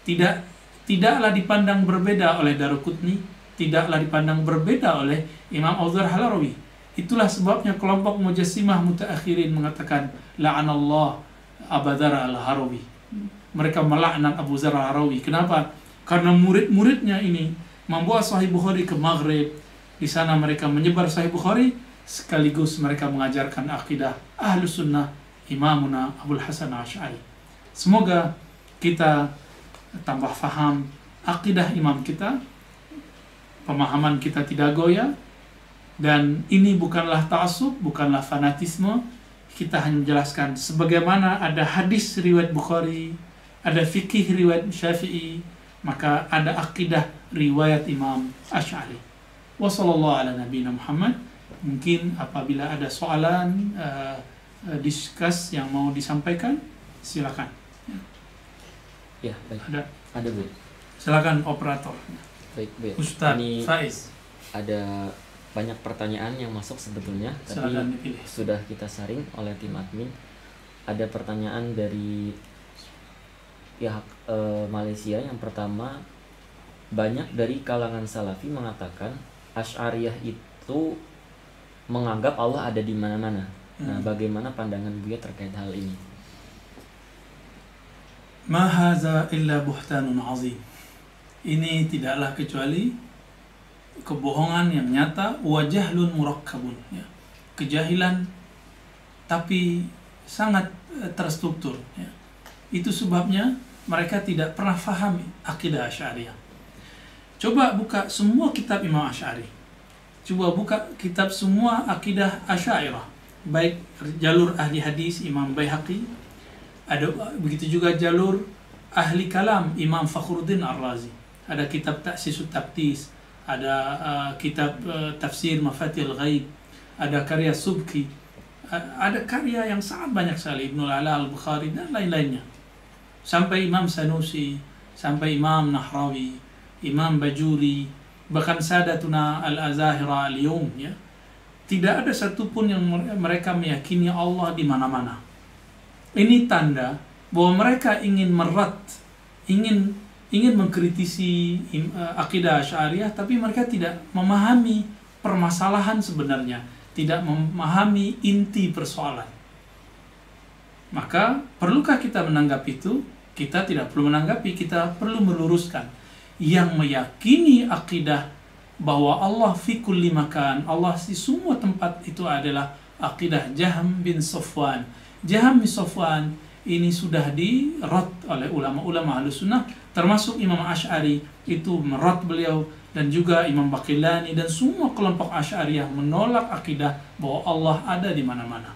Tidak tidaklah dipandang berbeda oleh Daruqutni, tidaklah dipandang berbeda oleh Imam Auzar Halawi. Itulah sebabnya kelompok Mujassimah mutaakhirin mengatakan la'anallah Abu Dzar al-Harawi. Mereka melaknat Abu Dzar al-Harawi. Kenapa? Karena murid-muridnya ini membawa Sahih Bukhari ke Maghrib. Di sana mereka menyebar Sahih Bukhari sekaligus mereka mengajarkan akidah ahlu sunnah imamuna Abdul Hasan Ash'ari. Semoga kita tambah faham akidah imam kita pemahaman kita tidak goyah dan ini bukanlah ta'assub, bukanlah fanatisme. Kita hanya menjelaskan sebagaimana ada hadis riwayat Bukhari, ada fikih riwayat Syafi'i, maka ada akidah riwayat Imam Ash'ari. Ala nabiyina Muhammad. Mungkin apabila ada soalan uh, diskus yang mau disampaikan, silakan. Ya, baik. Ada. Ada, Bu. Silakan operator. Baik, Bu. Ustaz Ini Faiz. ada banyak pertanyaan yang masuk sebetulnya, tapi sudah kita saring oleh tim admin. Ada pertanyaan dari pihak eh, Malaysia yang pertama banyak dari kalangan salafi mengatakan Asy'ariyah itu menganggap Allah ada di mana-mana. Nah, Hmm. bagaimana pandangan Buya terkait hal ini? Ma illa buhtanun azim. Ini tidaklah kecuali kebohongan yang nyata wa jahlun murakkabun ya. Kejahilan tapi sangat eh, terstruktur ya. Itu sebabnya mereka tidak pernah faham akidah Asy'ariyah. Coba buka semua kitab Imam Asy'ari. Coba buka kitab semua akidah Asy'ariyah. Baik jalur ahli hadis Imam Baihaqi, ada begitu juga jalur ahli kalam Imam Fakhruddin Ar-Razi. Ada kitab Ta'sisut Tabtis, ada uh, kitab uh, tafsir Mafatihul Ghaib, ada karya Subki, ada karya yang sangat banyak sekali Ibnul Ala Al-Bukhari dan lain-lainnya. Sampai Imam Sanusi, sampai Imam Nahrawi, Imam Bajuri, bahkan Sadatuna Al-Azahira Al-Yum ya. Tidak ada satupun yang mere- mereka meyakini Allah di mana-mana. Ini tanda bahwa mereka ingin merat, ingin ingin mengkritisi eh, akidah Asy'ariyah tapi mereka tidak memahami permasalahan sebenarnya, tidak memahami inti persoalan. Maka perlukah kita menanggapi itu? Kita tidak perlu menanggapi, kita perlu meluruskan. Yang meyakini akidah bahwa Allah fi kulli Allah di semua tempat itu adalah akidah Jaham bin Safwan. Jaham bin Safwan ini sudah dirot oleh ulama-ulama ahlu sunnah termasuk Imam Ash'ari itu merot beliau dan juga Imam Baqillani dan semua kelompok Asy'ariyah menolak akidah bahwa Allah ada di mana-mana.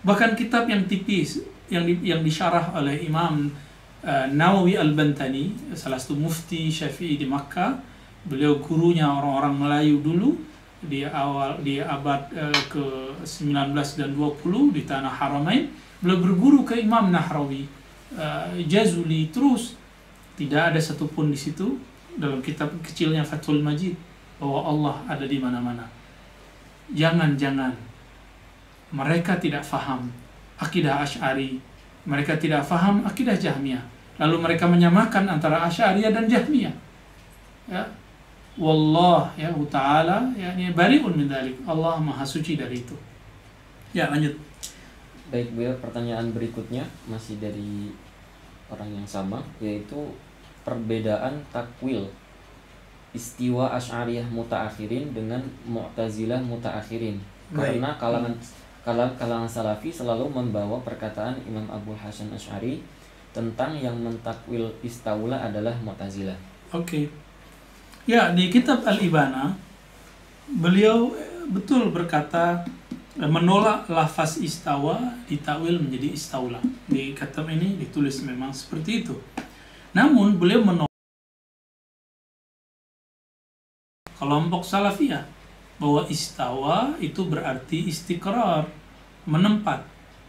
Bahkan kitab yang tipis yang yang disyarah oleh Imam uh, Nawawi Al-Bantani, salah satu mufti Syafi'i di Makkah, beliau gurunya orang-orang Melayu dulu di awal di abad eh, ke 19 dan 20 di tanah Haramain beliau berguru ke Imam Nahrawi eh, Jazuli. Terus tidak ada satupun di situ dalam kitab kecilnya Fathul Majid bahwa Allah ada di mana-mana. Jangan-jangan mereka tidak faham akidah Ash'ari mereka tidak faham akidah Jahmiyah. Lalu mereka menyamakan antara Asy'ariyah dan Jahmiyah. Ya. Wallah ya taala yakni bariun min dalik Allah maha suci dari itu. Ya lanjut Baik, Bu, pertanyaan berikutnya masih dari orang yang sama, yaitu perbedaan takwil istiwa Asy'ariyah mutaakhirin dengan Mu'tazilah mutaakhirin. Baik. Karena kalangan kalangan, kalangan Salafi selalu membawa perkataan Imam Abu Hasan Asy'ari tentang yang mentakwil istaula adalah Mu'tazilah. Oke. Ya, di kitab Al-Ibana beliau eh, betul berkata eh, menolak lafaz istawa ditakwil menjadi istaula. Di kitab ini ditulis memang seperti itu. Namun beliau menolak kelompok salafiyah bahwa istawa itu berarti istiqrar, menempat,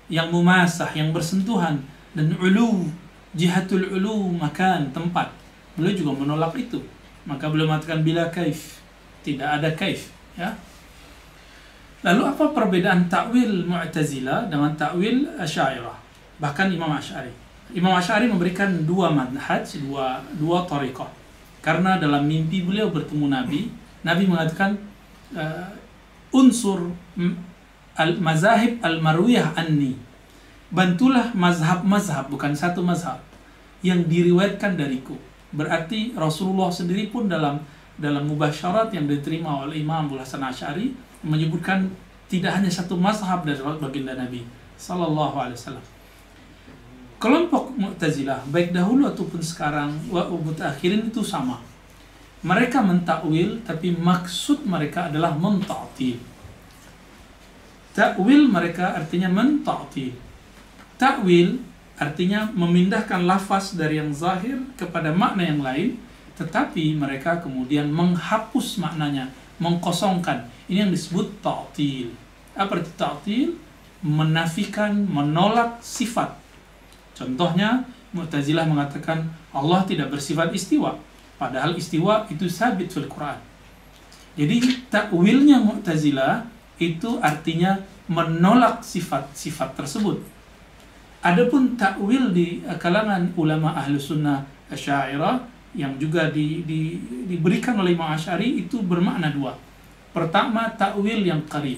yang memasah, yang bersentuhan dan ulu, jihatul ulu makan tempat. Beliau juga menolak itu. Maka beliau mengatakan bila kaif, tidak ada kaif, ya. Lalu apa perbedaan takwil Mu'tazilah dengan takwil Asy'ariyah? Bahkan Imam Asy'ari. Imam Asy'ari memberikan dua manhaj, dua dua tariqah. Karena dalam mimpi beliau bertemu Nabi, Nabi mengatakan uh, unsur al mazahib al marwiyah anni. Bantulah mazhab-mazhab bukan satu mazhab yang diriwayatkan dariku. Berarti Rasulullah sendiri pun dalam dalam mubasyarat yang diterima oleh Imam Hasan Asy'ari menyebutkan tidak hanya satu mazhab dari baginda Nabi sallallahu alaihi wasallam. Kelompok Mu'tazilah baik dahulu ataupun sekarang wa akhirin itu sama. Mereka mentakwil tapi maksud mereka adalah menta'til. Takwil mereka artinya menta'til. Takwil artinya memindahkan lafaz dari yang zahir kepada makna yang lain tetapi mereka kemudian menghapus maknanya, mengkosongkan. Ini yang disebut ta'til. Apa arti ta'til? Menafikan, menolak sifat. Contohnya, Mu'tazilah mengatakan Allah tidak bersifat istiwa. Padahal istiwa itu sabit fil Quran. Jadi takwilnya Mu'tazilah itu artinya menolak sifat-sifat tersebut. Adapun takwil di kalangan ulama ahlu sunnah asyairah yang juga di, di, diberikan oleh Imam Asy'ari itu bermakna dua. Pertama takwil yang qarib.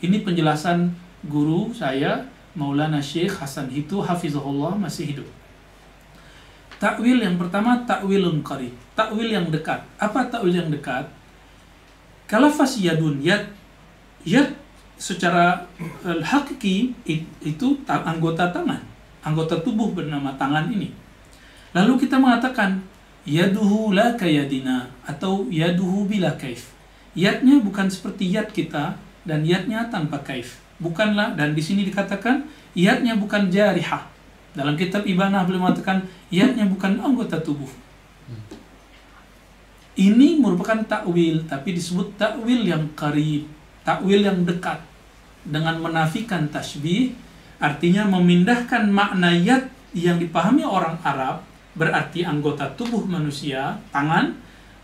Ini penjelasan guru saya Maulana Syekh Hasan Hitu hafizahullah masih hidup. Takwil yang pertama takwilun qarib, takwil yang dekat. Apa takwil yang dekat? Kalau fas yadun yad yad secara uh, hakiki itu ta anggota tangan, anggota tubuh bernama tangan ini. Lalu kita mengatakan yaduhu la kayadina atau yaduhu bila kaif. Yadnya bukan seperti yad kita dan yadnya tanpa kaif. Bukanlah dan di sini dikatakan yadnya bukan jarihah. Dalam kitab Ibanah beliau mengatakan yadnya bukan anggota tubuh. Ini merupakan takwil tapi disebut takwil yang karib, takwil yang dekat dengan menafikan tasbih artinya memindahkan makna yad yang dipahami orang Arab berarti anggota tubuh manusia, tangan,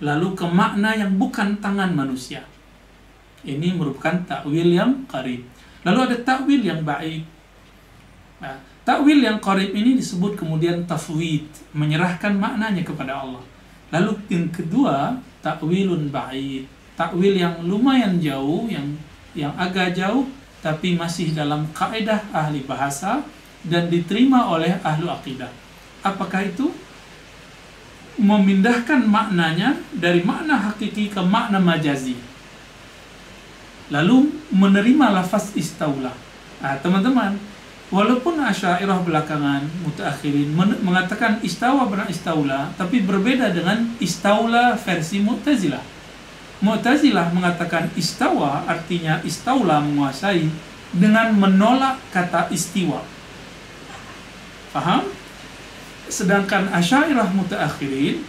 lalu ke makna yang bukan tangan manusia. Ini merupakan takwil yang qarib. Lalu ada takwil yang baik. Nah, takwil yang qarib ini disebut kemudian tafwid, menyerahkan maknanya kepada Allah. Lalu yang kedua, takwilun ba'id. Takwil yang lumayan jauh, yang yang agak jauh tapi masih dalam kaidah ahli bahasa dan diterima oleh ahlu akidah. Apakah itu? Memindahkan maknanya dari makna hakiki ke makna majazi. Lalu menerima lafaz istaula. Nah, teman-teman, walaupun asyairah belakangan mutaakhirin mengatakan istawa benar istaula, tapi berbeda dengan istaula versi Mu'tazilah. Mu'tazilah mengatakan istawa artinya istaula menguasai dengan menolak kata istiwa. Paham? Sedangkan Asy'ariyah mutaakhirin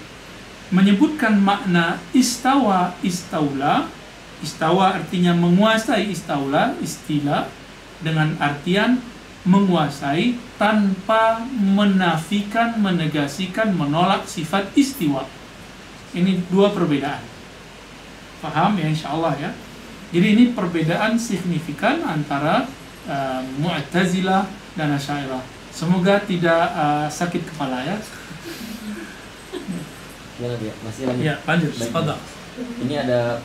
menyebutkan makna istawa istaula Istawa artinya menguasai istaula, istilah dengan artian menguasai tanpa menafikan, menegasikan, menolak sifat istiwa. Ini dua perbedaan. Paham ya insya Allah ya. Jadi ini perbedaan signifikan antara uh, Mu'tazilah dan Asy'ariyah. Semoga tidak uh, sakit kepala ya. Ya, ya. masih lanjut. Ya, lanjut. Baik. Ini ada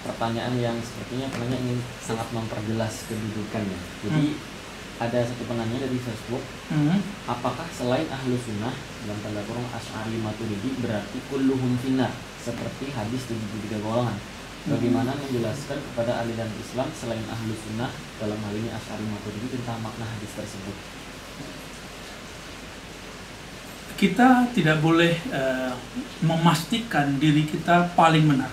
pertanyaan yang sepertinya penanya ingin sangat memperjelas kedudukannya. Jadi ada satu penanya dari Facebook, Hmm. apakah selain ahlu sunnah dalam tanda kurung asyari maturidi berarti kulluhum finnar seperti hadis 73 golongan? Bagaimana menjelaskan kepada aliran Islam selain ahlu sunnah dalam hal ini asyari maturidi tentang makna hadis tersebut? Kita tidak boleh eh, memastikan diri kita paling benar.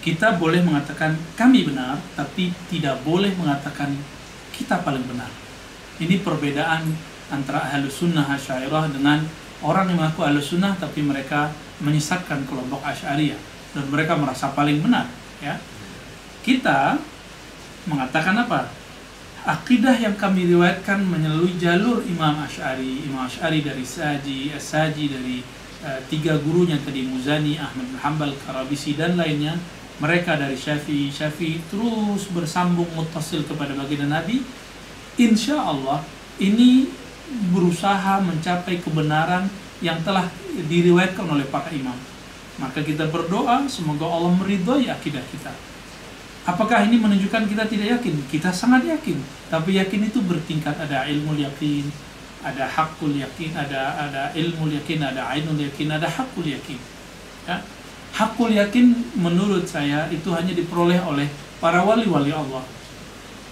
Kita boleh mengatakan kami benar, tapi tidak boleh mengatakan kita paling benar. Ini perbedaan antara ahlu sunnah asyairah dengan orang yang mengaku ahlu sunnah tapi mereka menyesatkan kelompok asyariyah dan mereka merasa paling benar. Ya, kita mengatakan apa? Akidah yang kami riwayatkan melalui jalur Imam Ash'ari, Imam Ash'ari dari Saji, As-Saji dari uh, tiga gurunya tadi Muzani, Ahmad bin Hanbal, Karabisi dan lainnya. Mereka dari Syafi'i, Syafi'i terus bersambung mutasil kepada baginda Nabi. Insya Allah ini berusaha mencapai kebenaran yang telah diriwayatkan oleh para imam. Maka kita berdoa semoga Allah meridhoi akidah kita. Apakah ini menunjukkan kita tidak yakin? Kita sangat yakin. Tapi yakin itu bertingkat. Ada ilmu yakin, ada hakul yakin, ada ada ilmu yakin, ada ainul yakin, ada hakul yakin. Ya. Hakul yakin menurut saya itu hanya diperoleh oleh para wali-wali Allah.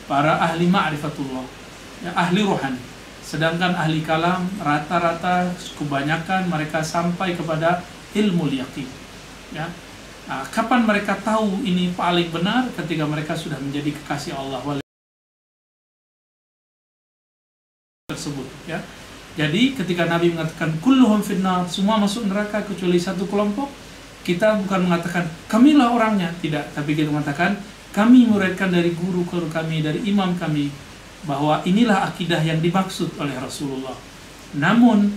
Para ahli ma'rifatullah. Ya, ahli rohani. Sedangkan ahli kalam rata-rata kebanyakan mereka sampai kepada ilmu yakin. Ya, Nah, kapan mereka tahu ini paling benar ketika mereka sudah menjadi kekasih Allah tersebut ya. Jadi ketika Nabi mengatakan kulluhum finnar, semua masuk neraka kecuali satu kelompok, kita bukan mengatakan kamilah orangnya, tidak, tapi kita mengatakan kami muridkan dari guru guru kami, dari imam kami bahwa inilah akidah yang dimaksud oleh Rasulullah. Namun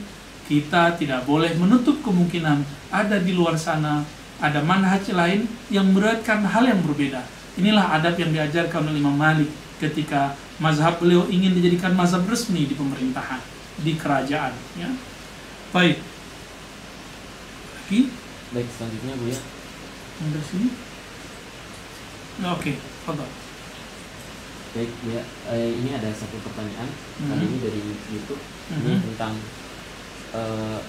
kita tidak boleh menutup kemungkinan ada di luar sana ada manhaj lain yang meriwayatkan hal yang berbeda. Inilah adab yang diajarkan oleh Imam Malik ketika mazhab beliau ingin dijadikan mazhab resmi di pemerintahan, di kerajaan. Ya. Baik. Lagi? Baik, selanjutnya Bu ya. Dari sini? Oke, fadal. Baik Bu ya. Eh, ini ada satu pertanyaan kali Mhm. ini dari YouTube ini Mhm. tentang eh,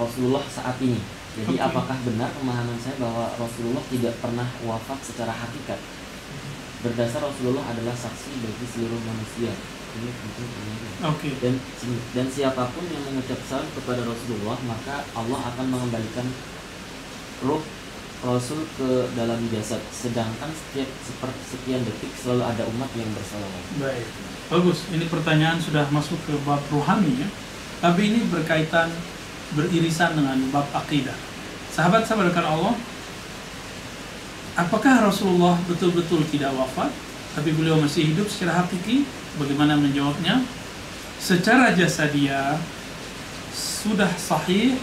Rasulullah saat ini. Jadi apakah benar pemahaman saya bahwa Rasulullah tidak pernah wafat secara hakikat? Berdasar Rasulullah adalah saksi bagi seluruh manusia. Ini penting pertanyaan. Oke. dan dan siapa pun yang mengucap salam kepada Rasulullah maka Allah akan mengembalikan ruh Rasul ke dalam jasad sedangkan setiap seperti sekian detik selalu ada umat yang bersalawat Baik. Bagus. Ini pertanyaan sudah masuk ke bab rohani ya. Tapi ini berkaitan beririsan dengan bab akidah. Sahabat-sahabat rekan Allah, apakah Rasulullah betul-betul tidak wafat, tapi beliau masih hidup secara hakiki? Bagaimana menjawabnya? Secara jasadiah sudah sahih,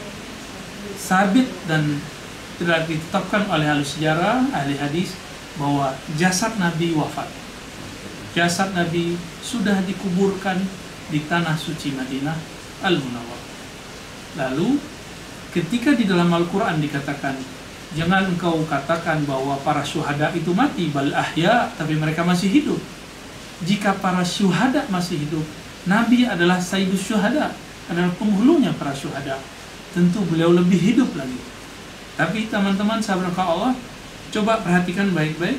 sabit dan telah ditetapkan oleh ahli sejarah, ahli hadis bahwa jasad Nabi wafat. Jasad Nabi sudah dikuburkan di tanah suci Madinah Al-Munawwar. Lalu ketika di dalam Al-Qur'an dikatakan jangan engkau katakan bahwa para syuhada itu mati bal ahya tapi mereka masih hidup. Jika para syuhada masih hidup, Nabi adalah sayyidus syuhada, adalah penghulunya para syuhada. Tentu beliau lebih hidup lagi. Tapi teman-teman sahabat Allah, coba perhatikan baik-baik.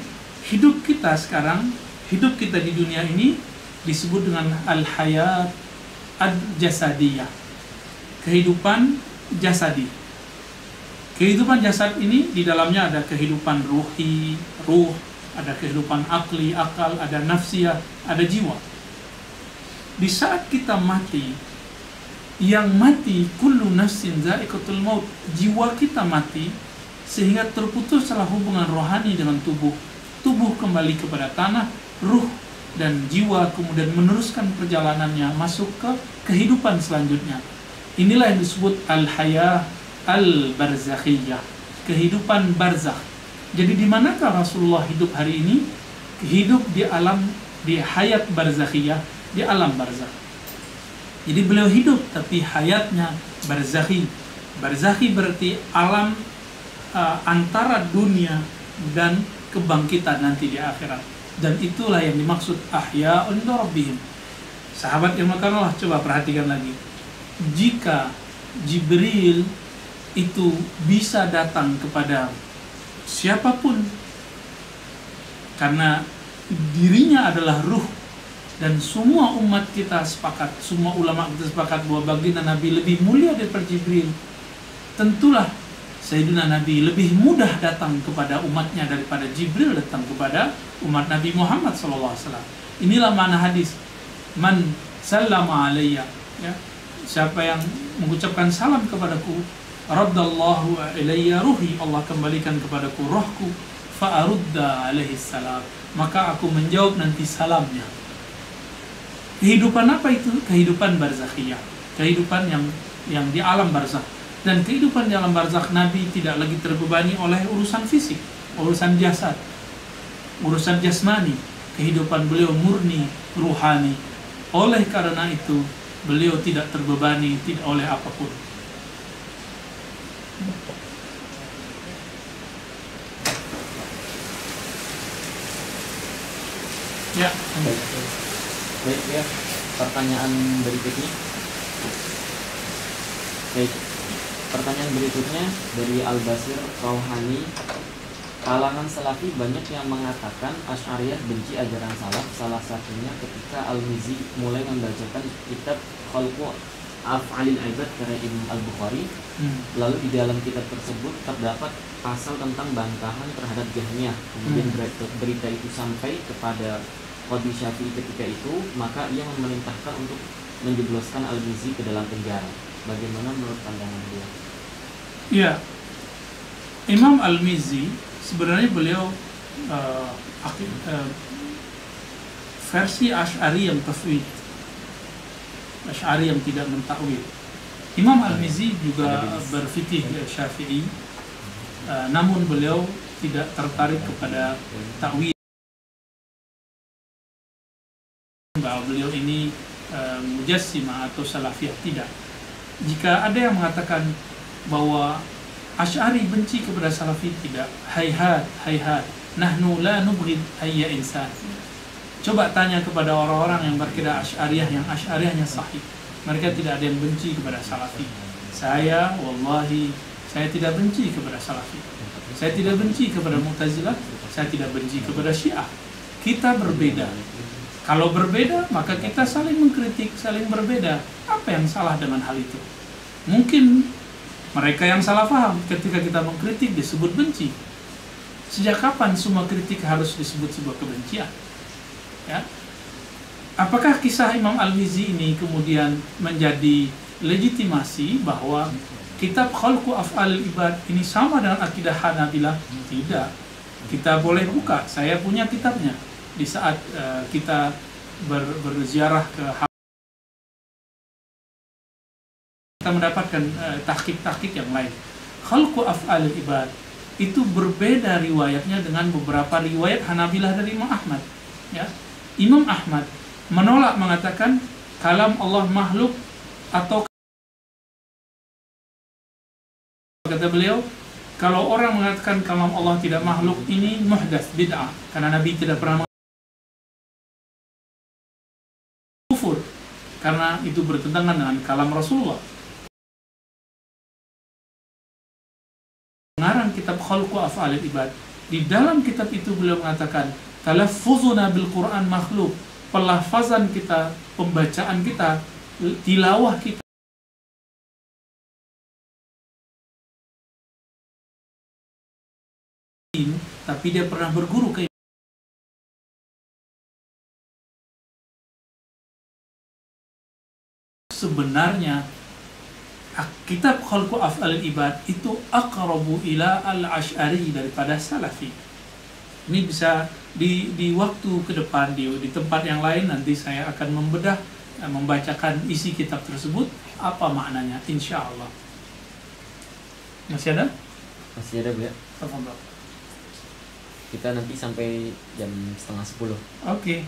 Hidup kita sekarang, hidup kita di dunia ini disebut dengan al-hayat ad-jasadiyah. Kehidupan jasadi. Kehidupan jasad ini di dalamnya ada kehidupan ruhi, ruh, ada kehidupan akli, akal, ada nafsiyah, ada jiwa. Di saat kita mati, yang mati kullu nafsin za'iqatul maut, jiwa kita mati sehingga terputuslah hubungan rohani dengan tubuh. Tubuh tubuh kembali kepada tanah, ruh dan jiwa kemudian meneruskan perjalanannya masuk ke kehidupan selanjutnya. Inilah yang disebut al-hayah al-barzakhiyah, kehidupan barzakh. Jadi di manakah Rasulullah hidup hari ini? Hidup di alam di hayat barzakhiyah, di alam barzakh. Jadi beliau hidup tapi hayatnya barzakhi. Barzakhi berarti alam uh, antara dunia dan kebangkitan nanti di akhirat. Dan itulah yang dimaksud ahya'un rabbihim. Sahabat yang makan Allah coba perhatikan lagi. Jika Jibril itu bisa datang kepada siapa pun karena dirinya adalah ruh dan semua umat kita sepakat, semua ulama kita sepakat bahwa baginda Nabi lebih mulia daripada Jibril. Tentulah Sayyidina Nabi lebih mudah datang kepada umatnya daripada Jibril datang kepada umat Nabi Muhammad SAW. Inilah mana hadis. Man sallama alayya. Ya. Siapa yang mengucapkan salam kepadaku, Raddallahu ilayya ruhi. Allah kembalikan kepadaku rohku. Fa'arudda alaihi salam. Maka aku menjawab nanti salamnya. Kehidupan apa itu? Kehidupan barzakhiyah. Kehidupan yang yang di alam barzakh dan kehidupan dalam barzakh Nabi tidak lagi terbebani oleh urusan fisik, urusan jasad, urusan jasmani. Kehidupan beliau murni, ruhani. Oleh karena itu, beliau tidak terbebani tidak oleh apa pun. Ya, Baik, ya. Pertanyaan berikutnya. Baik, Pertanyaan berikutnya dari Al Basir Rauhani. Kalangan salafi banyak yang mengatakan Asy'ariyah benci ajaran salaf. Salah satunya ketika Al-Mizi mulai membacakan kitab Khalqu Af'alil Ibad karya Imam Al-Bukhari. Hmm. Lalu di dalam kitab tersebut terdapat pasal tentang bantahan terhadap Jahmiyah. Kemudian Hmm. berita, itu sampai kepada Qadi Syafi'i ketika itu, maka ia memerintahkan untuk menjebloskan Al-Mizi ke dalam penjara. Bagaimana menurut pandangan dia? Ya, Imam Al-Mizi sebenarnya beliau uh, uh, versi Ash'ari yang tafwid, Ash'ari yang tidak mentakwil. Imam Al-Mizi juga berfikih Syafi'i, uh, namun beliau tidak tertarik kepada takwil bahwa beliau ini uh, mujassimah atau salafiyah tidak. Jika ada yang mengatakan bahwa Ash'ari benci kepada Salafi? Tidak. Hayhat hayhat nahnu la nubghid ayya insan. Coba tanya kepada orang-orang yang berkira Ash'ariyah yang Ash'ariyahnya sahih. Mereka tidak ada yang benci kepada Salafi. Saya wallahi saya tidak benci kepada Salafi. Saya tidak benci kepada Mu'tazilah. Saya tidak benci kepada Syiah. Kita berbeda. Kalau berbeda maka kita saling mengkritik saling berbeda. Apa yang salah dengan hal itu? Mungkin mereka yang salah paham ketika kita mengkritik disebut benci. Sejak kapan semua kritik harus disebut sebuah kebencian? Ya. Apakah kisah Imam Al-Mizi ini kemudian menjadi legitimasi bahwa kitab Khalqu Af'al Ibad ini sama dengan akidah Hanabilah? Tidak. Kita boleh buka, saya punya kitabnya. Di saat eh, kita ber, berziarah ke kita mendapatkan uh, tahkik-tahkik yang lain. Khalqu af'al ibad itu berbeda riwayatnya dengan beberapa riwayat Hanabilah dari Imam Ahmad. Ya. Imam Ahmad menolak mengatakan kalam Allah makhluk atau kata beliau kalau orang mengatakan kalam Allah tidak makhluk ini muhdats bid'ah karena Nabi tidak pernah kufur karena itu bertentangan dengan kalam Rasulullah. Kitab Khalqu Af'alil Ibad. Di dalam kitab itu beliau mengatakan, "Talaffuzuna bil Qur'an makhluk." Pelafazan kita, pembacaan kita, tilawah kita tapi dia pernah berguru ke sebenarnya kitab Khalqu Af'al Ibad itu aqrabu ila al-Ash'ari daripada Salafi. Ini bisa di di waktu ke depan di di tempat yang lain nanti saya akan membedah eh, membacakan isi kitab tersebut apa maknanya insya Allah. Masih ada? Masih ada Bu ya? Kita nanti sampai jam setengah sepuluh. Oke.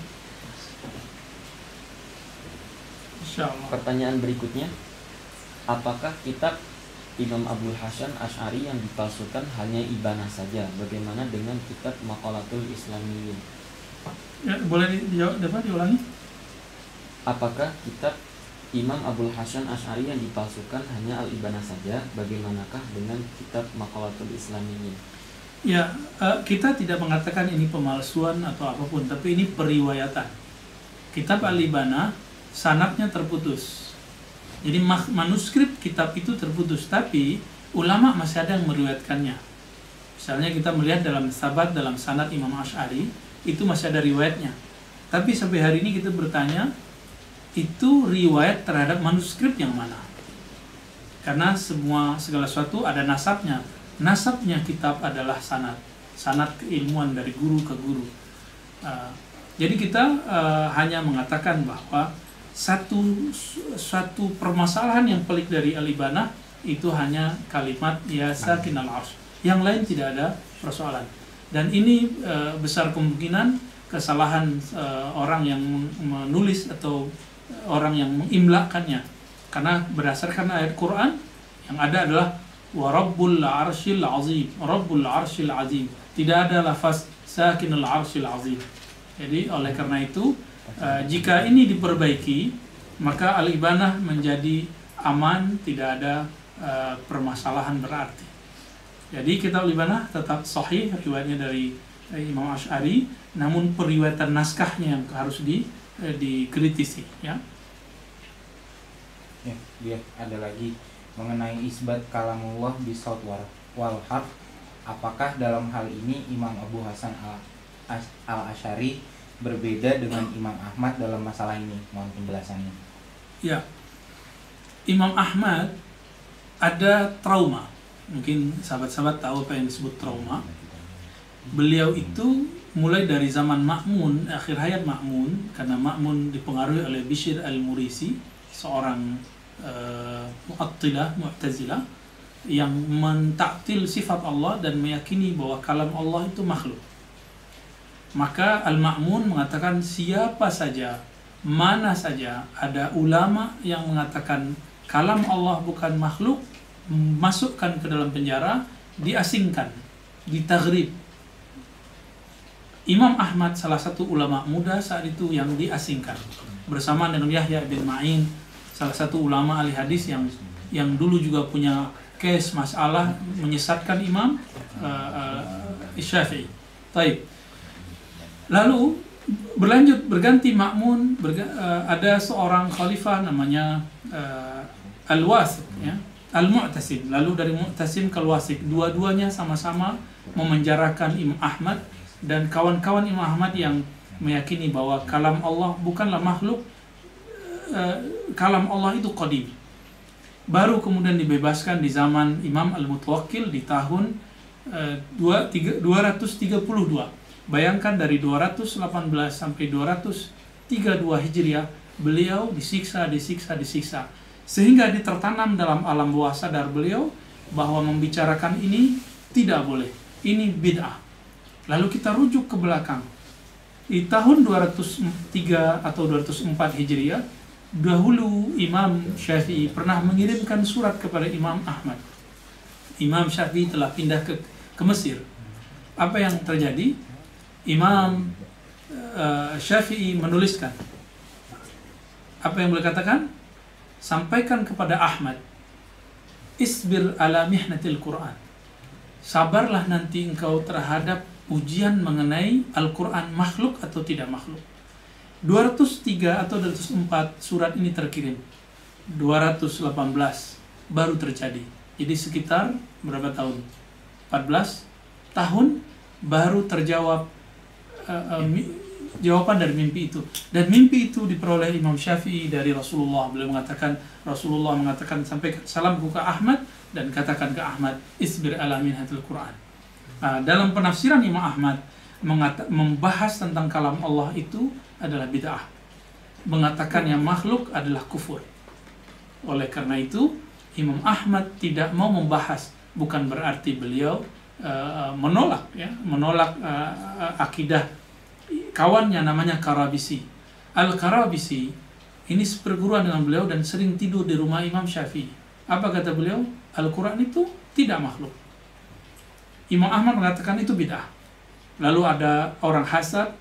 Insya Allah. Pertanyaan berikutnya, apakah kitab Imam Abdul Hasan Ash'ari yang dipalsukan hanya ibanah saja? Bagaimana dengan kitab Maqalatul Islamiyin? Ya, boleh dijawab dapat diulangi? Apakah kitab Imam Abdul Hasan Ash'ari yang dipalsukan hanya al-ibanah saja? Bagaimanakah dengan kitab Maqalatul Islamiyin? Ya, eh, kita tidak mengatakan ini pemalsuan atau apa pun, tapi ini periwayatan. Kitab Al-Libana sanatnya terputus. Jadi manuskrip kitab itu terputus, tapi ulama masih ada yang meriwayatkannya. Misalnya kita melihat dalam sabat dalam sanad Imam Ash'ari itu masih ada riwayatnya. Tapi sampai hari ini kita bertanya itu riwayat terhadap manuskrip yang mana? Karena semua segala sesuatu ada nasabnya. Nasabnya kitab adalah sanad, sanad keilmuan dari guru ke guru. Uh, jadi kita uh, hanya mengatakan bahwa satu suatu permasalahan yang pelik dari Al-Ibanah itu hanya kalimat ya sakin al Yang lain tidak ada persoalan. Dan ini uh, besar kemungkinan kesalahan uh, orang yang menulis atau orang yang mengimlakannya. Karena berdasarkan ayat Quran yang ada adalah wa rabbul arshil azim rabbul arshil azim tidak ada lafaz sakinul arshil azim jadi oleh karena itu uh, jika ini diperbaiki maka al-ibanah menjadi aman tidak ada uh, permasalahan berarti jadi kitab al-ibanah tetap sahih riwayatnya dari uh, Imam Ash'ari namun periwayatan naskahnya yang harus di uh, dikritisi ya Ya, dia ada lagi mengenai isbat kalamullah di saut wal, harf. Apakah dalam hal ini Imam Abu Hasan al, al berbeda dengan Imam Ahmad dalam masalah ini? Mohon penjelasannya. Ya, Imam Ahmad ada trauma. Mungkin sahabat-sahabat tahu apa yang disebut trauma. Beliau itu mulai dari zaman Ma'mun, akhir hayat Ma'mun, karena Ma'mun dipengaruhi oleh Bishr al-Murisi, seorang uh, Mu'attilah, Mu'tazilah, yang mentaktil sifat Allah dan meyakini bahwa kalam Allah itu makhluk. Maka Al-Ma'mun mengatakan siapa saja, mana saja ada ulama yang mengatakan kalam Allah bukan makhluk, masukkan ke dalam penjara, diasingkan, ditaghrib. Imam Ahmad salah satu ulama muda saat itu yang diasingkan bersama dengan Yahya bin Ma'in salah satu ulama ahli hadis yang yang dulu juga punya case masalah menyesatkan Imam uh, uh, Syafi'i. Taib. Lalu berlanjut berganti makmun berga, uh, ada seorang khalifah namanya uh, Al-Wasik ya. Al-Mu'tasim. Lalu dari Mu'tasim ke Al-Wasik, dua-duanya sama-sama memenjarakan Imam Ahmad dan kawan-kawan Imam Ahmad yang meyakini bahwa kalam Allah bukanlah makhluk uh, kalam Allah itu qadim. Baru kemudian dibebaskan di zaman Imam Al-Mutawakkil di tahun uh, 2, 3, 232. Bayangkan dari 218 sampai 232 Hijriah, beliau disiksa, disiksa, disiksa. Sehingga ditertanam dalam alam bawah sadar beliau bahwa membicarakan ini tidak boleh. Ini bid'ah. Lalu kita rujuk ke belakang. Di tahun 203 atau 204 Hijriah, dahulu Imam Syafi'i pernah mengirimkan surat kepada Imam Ahmad. Imam Syafi'i telah pindah ke, ke Mesir. Apa yang terjadi? Imam uh, Syafi'i menuliskan. Apa yang boleh katakan? Sampaikan kepada Ahmad. Isbir ala mihnatil Quran. Sabarlah nanti engkau terhadap ujian mengenai Al-Quran makhluk atau tidak makhluk. 203 atau 204 surat ini terkirim. 218 baru terjadi. Jadi sekitar berapa tahun? 14 tahun baru terjawab uh, uh, jawaban dari mimpi itu. Dan mimpi itu diperoleh Imam Syafi'i dari Rasulullah. Beliau mengatakan Rasulullah mengatakan sampai salam ke Ahmad dan katakan ke Ahmad isbir ala minhatil Quran. Nah, dalam penafsiran Imam Ahmad mengata- membahas tentang kalam Allah itu adalah bid'ah. Mengatakan yang makhluk adalah kufur. Oleh karena itu, Imam Ahmad tidak mau membahas, bukan berarti beliau uh, menolak ya, menolak uh, akidah kawannya namanya Karabisi. Al-Karabisi ini seperguruan dengan beliau dan sering tidur di rumah Imam Syafi'i. Apa kata beliau? Al-Quran itu tidak makhluk. Imam Ahmad mengatakan itu bid'ah. Lalu ada orang hasad,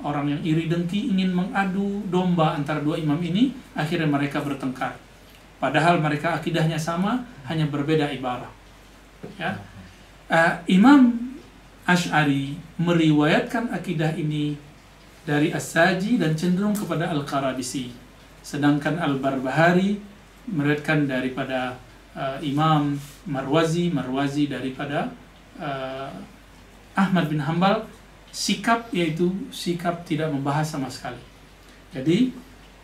orang yang iri dengki ingin mengadu domba antara dua imam ini, akhirnya mereka bertengkar. Padahal mereka akidahnya sama, hanya berbeda ibarat. Ya. Uh, imam Ash'ari meriwayatkan akidah ini dari As-Saji dan cenderung kepada Al-Qarabisi. Sedangkan Al-Barbahari meriwayatkan daripada uh, Imam Marwazi, Marwazi daripada uh, Ahmad bin Hambal sikap yaitu sikap tidak membahas sama sekali. Jadi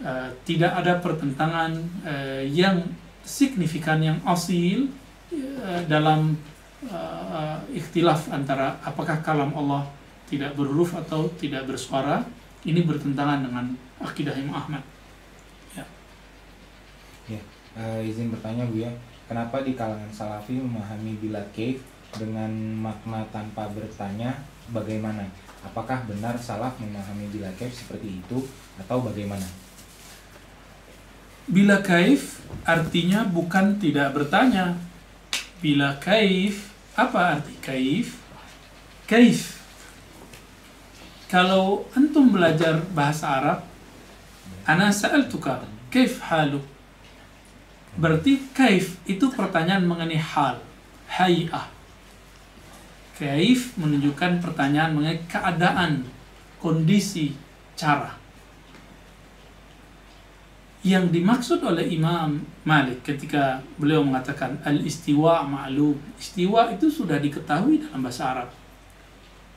uh, tidak ada pertentangan uh, yang signifikan yang asil uh, dalam uh, ikhtilaf antara apakah kalam Allah tidak berhuruf atau tidak bersuara ini bertentangan dengan akidah Imam Ahmad. Ya, uh, izin bertanya Bu ya, kenapa di kalangan Salafi memahami bila cave dengan makna tanpa bertanya bagaimana? Apakah benar salaf memahami bila kaif seperti itu atau bagaimana? Bila kaif artinya bukan tidak bertanya. Bila kaif apa arti kaif? Kaif. Kalau antum belajar bahasa Arab, ana sa'altuka kaif haluk? Berarti kaif itu pertanyaan mengenai hal, hay'ah Kaif menunjukkan pertanyaan mengenai keadaan, kondisi, cara. Yang dimaksud oleh Imam Malik ketika beliau mengatakan al-istiwa ma'lum. Istiwa itu sudah diketahui dalam bahasa Arab.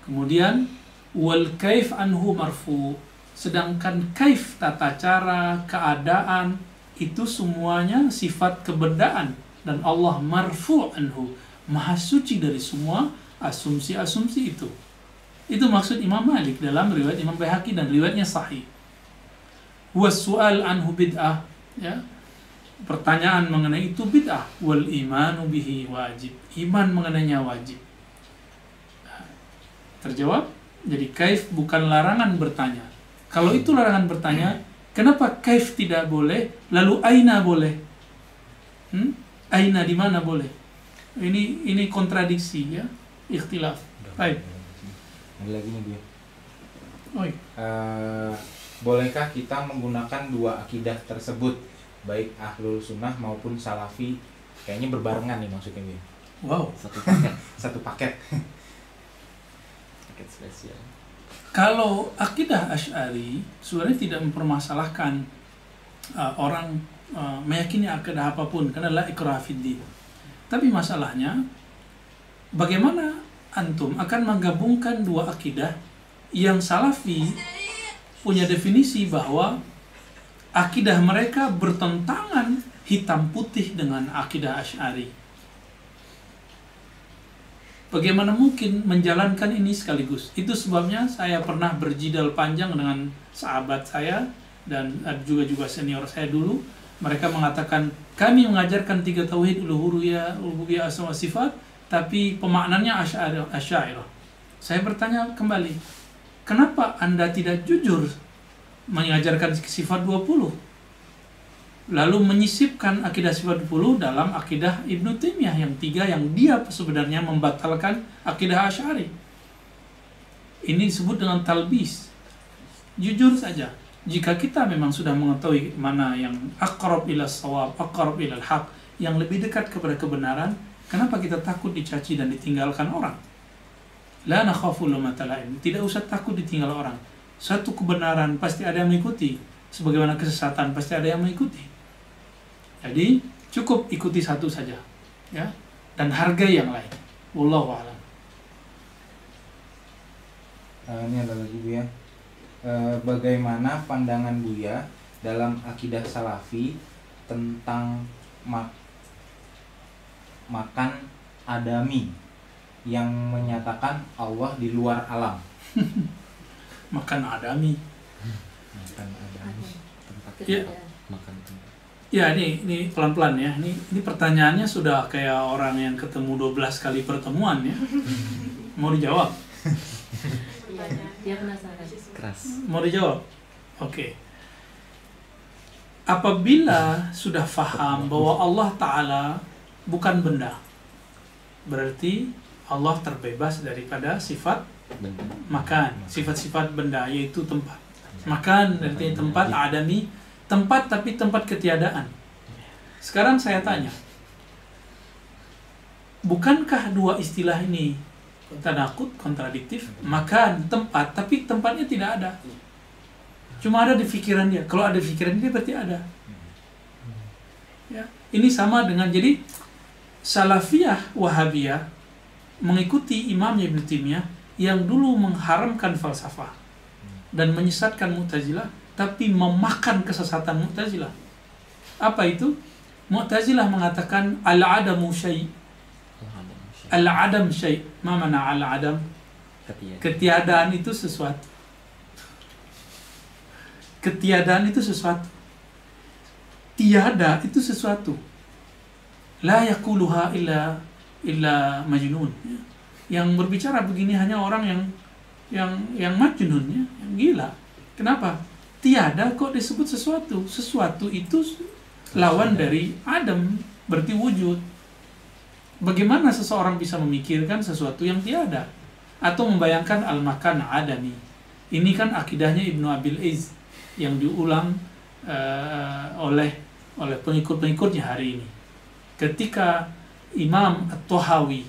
Kemudian wal kaif anhu marfu. Sedangkan kaif tata cara, keadaan itu semuanya sifat keberdaan dan Allah marfu anhu, maha suci dari semua asumsi-asumsi itu. Itu maksud Imam Malik dalam riwayat Imam Baihaqi dan riwayatnya sahih. Wasu'al anhu bid'ah ya. Pertanyaan mengenai itu bid'ah wal imanu bihi wajib. Iman mengenainya wajib. Terjawab? Jadi kaif bukan larangan bertanya. Kalau itu larangan bertanya, kenapa kaif tidak boleh, lalu aina boleh? Hmm? Aina di mana boleh? Ini ini kontradiksi ya ikhtilaf. Baik. Lagi nih dia. Oi. Uh, bolehkah kita menggunakan dua akidah tersebut baik ahlul sunnah maupun salafi kayaknya berbarengan nih maksudnya dia Wow. Satu paket, satu paket paket spesial. Kalau akidah Ash'ari sebenarnya tidak mempermasalahkan uh, orang uh, meyakini akidah apa pun karena la ikrah fid din. Tapi masalahnya bagaimana antum akan menggabungkan dua akidah yang salafi punya definisi bahwa akidah mereka bertentangan hitam putih dengan akidah Ash'ari. Bagaimana mungkin menjalankan ini sekaligus? Itu sebabnya saya pernah berjidal panjang dengan sahabat saya dan juga juga senior saya dulu. Mereka mengatakan kami mengajarkan tiga tauhid uluhuriyah, uluhiyah asma sifat, tapi pemaknannya asyairah. Saya bertanya kembali, kenapa Anda tidak jujur mengajarkan sifat 20? Lalu menyisipkan akidah sifat 20 dalam akidah Ibnu Taimiyah yang tiga yang dia sebenarnya membatalkan akidah Asy'ari. Ini disebut dengan talbis. Jujur saja, jika kita memang sudah mengetahui mana yang akrab ila sawab, akrab ila haq, yang lebih dekat kepada kebenaran, kenapa kita takut dicaci dan ditinggalkan orang? La nakhafu laim. Tidak usah takut ditinggal orang. Satu kebenaran pasti ada yang mengikuti. Sebagaimana kesesatan pasti ada yang mengikuti. Jadi cukup ikuti satu saja, ya, dan hargai yang lain. Wallahu a'lam. Uh, ini ada lagi Bu ya. Uh, bagaimana pandangan Buya dalam akidah salafi tentang mak makan adami yang menyatakan Allah di luar alam. Makan adami. Makan ada tempat Iya. makan tempat. Ya ini ini pelan-pelan ya. Ini ini pertanyaannya sudah kayak orang yang ketemu 12 kali pertemuan ya. Mau dijawab? Iya, dia penasaran. keras Mau dijawab? Oke. Apabila sudah faham bahwa Allah Ta'ala bukan benda, berarti Allah terbebas daripada sifat benda makan, sifat-sifat benda yaitu tempat. Makan artinya tempat adami, tempat tapi tempat ketiadaan. Sekarang saya tanya, bukankah dua istilah ini tanakut, kontradiktif? Makan, tempat, tapi tempatnya tidak ada. Cuma ada di pikiran dia. Kalau ada di pikiran dia berarti ada. Ya, ini sama dengan jadi Salafiyah Wahabiyah mengikuti imamnya Ibnu Taimiyah yang dulu mengharamkan falsafah dan menyesatkan Mu'tazilah tapi memakan kesesatan Mu'tazilah. Apa itu? Mu'tazilah mengatakan al-adamu syai' al-adam syai' ma mana al-adam? Ketiadaan. Itu sesuatu. Ketiadaan itu sesuatu. Tiada itu sesuatu. La yakuluha illa illa majnun. Ya. yang berbicara begini hanya orang yang yang yang majnun ya, yang gila. Kenapa? Tiada kok disebut sesuatu. Sesuatu itu lawan dari adam. Berarti wujud. Bagaimana seseorang bisa memikirkan sesuatu yang tiada? Atau membayangkan al-makan adami. Ini kan akidahnya Ibnu Abil Iz yang diulang eh, oleh oleh pengikut-pengikutnya hari ini. Ketika Imam At-Tohawi